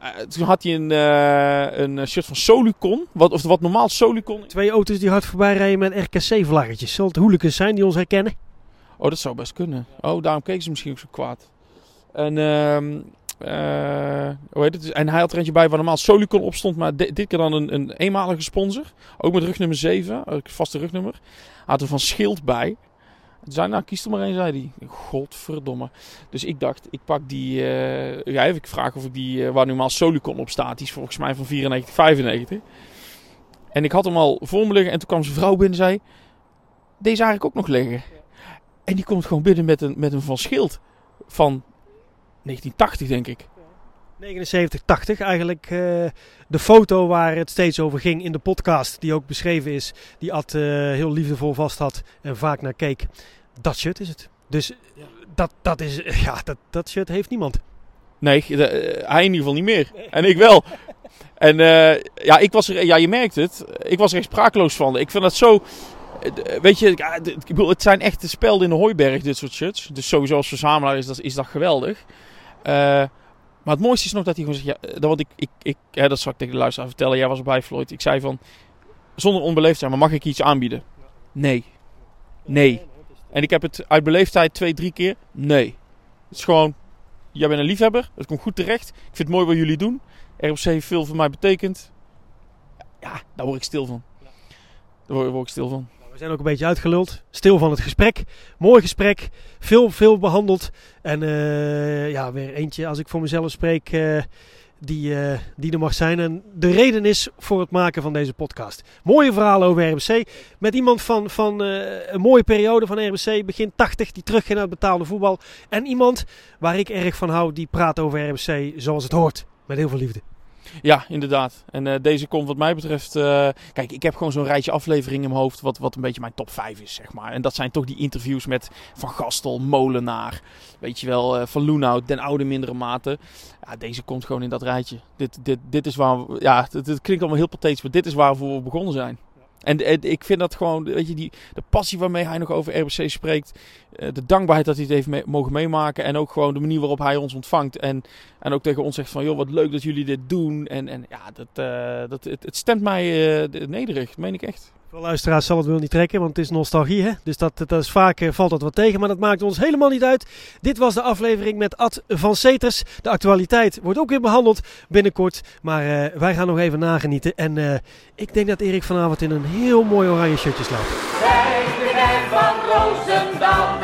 Eh, toen had hij een, eh, een shirt van Solicon. Wat, of wat normaal Solicon. Twee auto's die hard voorbij rijden met RKC-vlaggetjes. Zal het hooligans zijn die ons herkennen? Oh, dat zou best kunnen. Oh, daarom keken ze misschien ook zo kwaad. En, ehm eh, hoe heet het? en hij had er eentje bij waar normaal Solicon op stond. Maar di- dit keer dan een, een eenmalige sponsor. Ook met rugnummer 7. Ook vaste rugnummer. Hij had er van Schild bij. Toen zei nou kies er maar één, zei hij. Godverdomme. Dus ik dacht, ik pak die... eh ja, even vragen of ik die... eh, waar normaal Solicon op staat. Die is volgens mij van 94, 95. En ik had hem al voor me liggen. En toen kwam zijn vrouw binnen en zei... Deze eigenlijk ook nog liggen. En die komt gewoon binnen met een, met een van Schild. Van 1980, denk ik. 79, 80 eigenlijk eh, de foto waar het steeds over ging in de podcast, die ook beschreven is, die Ad eh, heel liefdevol vast had en vaak naar keek. Dat shirt is het. Dus dat, dat, is, <laughs> ja, dat, dat shirt heeft niemand. Nee, de- eh, hij in ieder geval niet meer. En ik wel. En ja, ik was er, ja, je merkt het. Ik was er echt sprakeloos van. Ik vind dat zo. Weet je, ik bedoel, het zijn echt de spelden in de hooiberg, dit soort shirts. Dus sowieso als verzamelaar is dat, is dat geweldig. Eh, maar het mooiste is nog dat hij gewoon zegt, ja, dat, wat ik, ik, ik, hè, dat zal ik tegen de luisteraar vertellen. Jij was erbij, Floyd. Ik zei van, zonder onbeleefd zijn, maar mag ik iets aanbieden? Nee. Nee. En ik heb het uit beleefdheid twee, drie keer. Nee. Het is gewoon, jij bent een liefhebber. Het komt goed terecht. Ik vind het mooi wat jullie doen. RFC heeft veel voor mij betekend. Ja, daar word ik stil van. Daar word, word ik stil van. We zijn ook een beetje uitgeluld. Stil van het gesprek. Mooi gesprek. Veel, veel behandeld. En eh, ja, weer eentje als ik voor mezelf spreek. eh, die, eh, die er mag zijn. En de reden is voor het maken van deze podcast. Mooie verhalen over RBC. Met iemand van, van een mooie periode van RBC. Begin 80, die terugging naar het betaalde voetbal. En iemand waar ik erg van hou, die praat over RBC zoals het hoort. Met heel veel liefde. Ja, inderdaad. En uh, deze komt wat mij betreft... Uh, kijk, ik heb gewoon zo'n rijtje afleveringen in mijn hoofd... Wat, wat een beetje mijn top 5 is, zeg maar. En dat zijn toch die interviews met Van Gastel, Molenaar... Weet je wel, uh, Van Loenhout, Den Oude mindere mate. Ja, deze komt gewoon in dat rijtje. Dit, dit, dit is waar... We, ja, het, klinkt allemaal heel pathetisch... maar dit is waarvoor we begonnen zijn. En, ik vind dat gewoon, weet je, die, de passie waarmee hij nog over RBC spreekt. De dankbaarheid dat hij het heeft mogen meemaken. En ook gewoon de manier waarop hij ons ontvangt. En, en ook tegen ons zegt van, joh, wat leuk dat jullie dit doen. En, en ja, dat, uh, dat, het, het stemt mij uh, nederig, meen ik echt. Veel luisteraars zal het wel niet trekken, want het is nostalgie. Hè? Dus dat, dat is vaak uh, valt dat wat tegen, maar dat maakt ons helemaal niet uit. Dit was de aflevering met Ad van Seters. De actualiteit wordt ook weer behandeld binnenkort. Maar uh, wij gaan nog even nagenieten. En uh, ik denk dat Erik vanavond in een heel mooi oranje shirtje slaapt. Zij de van Roosendaal,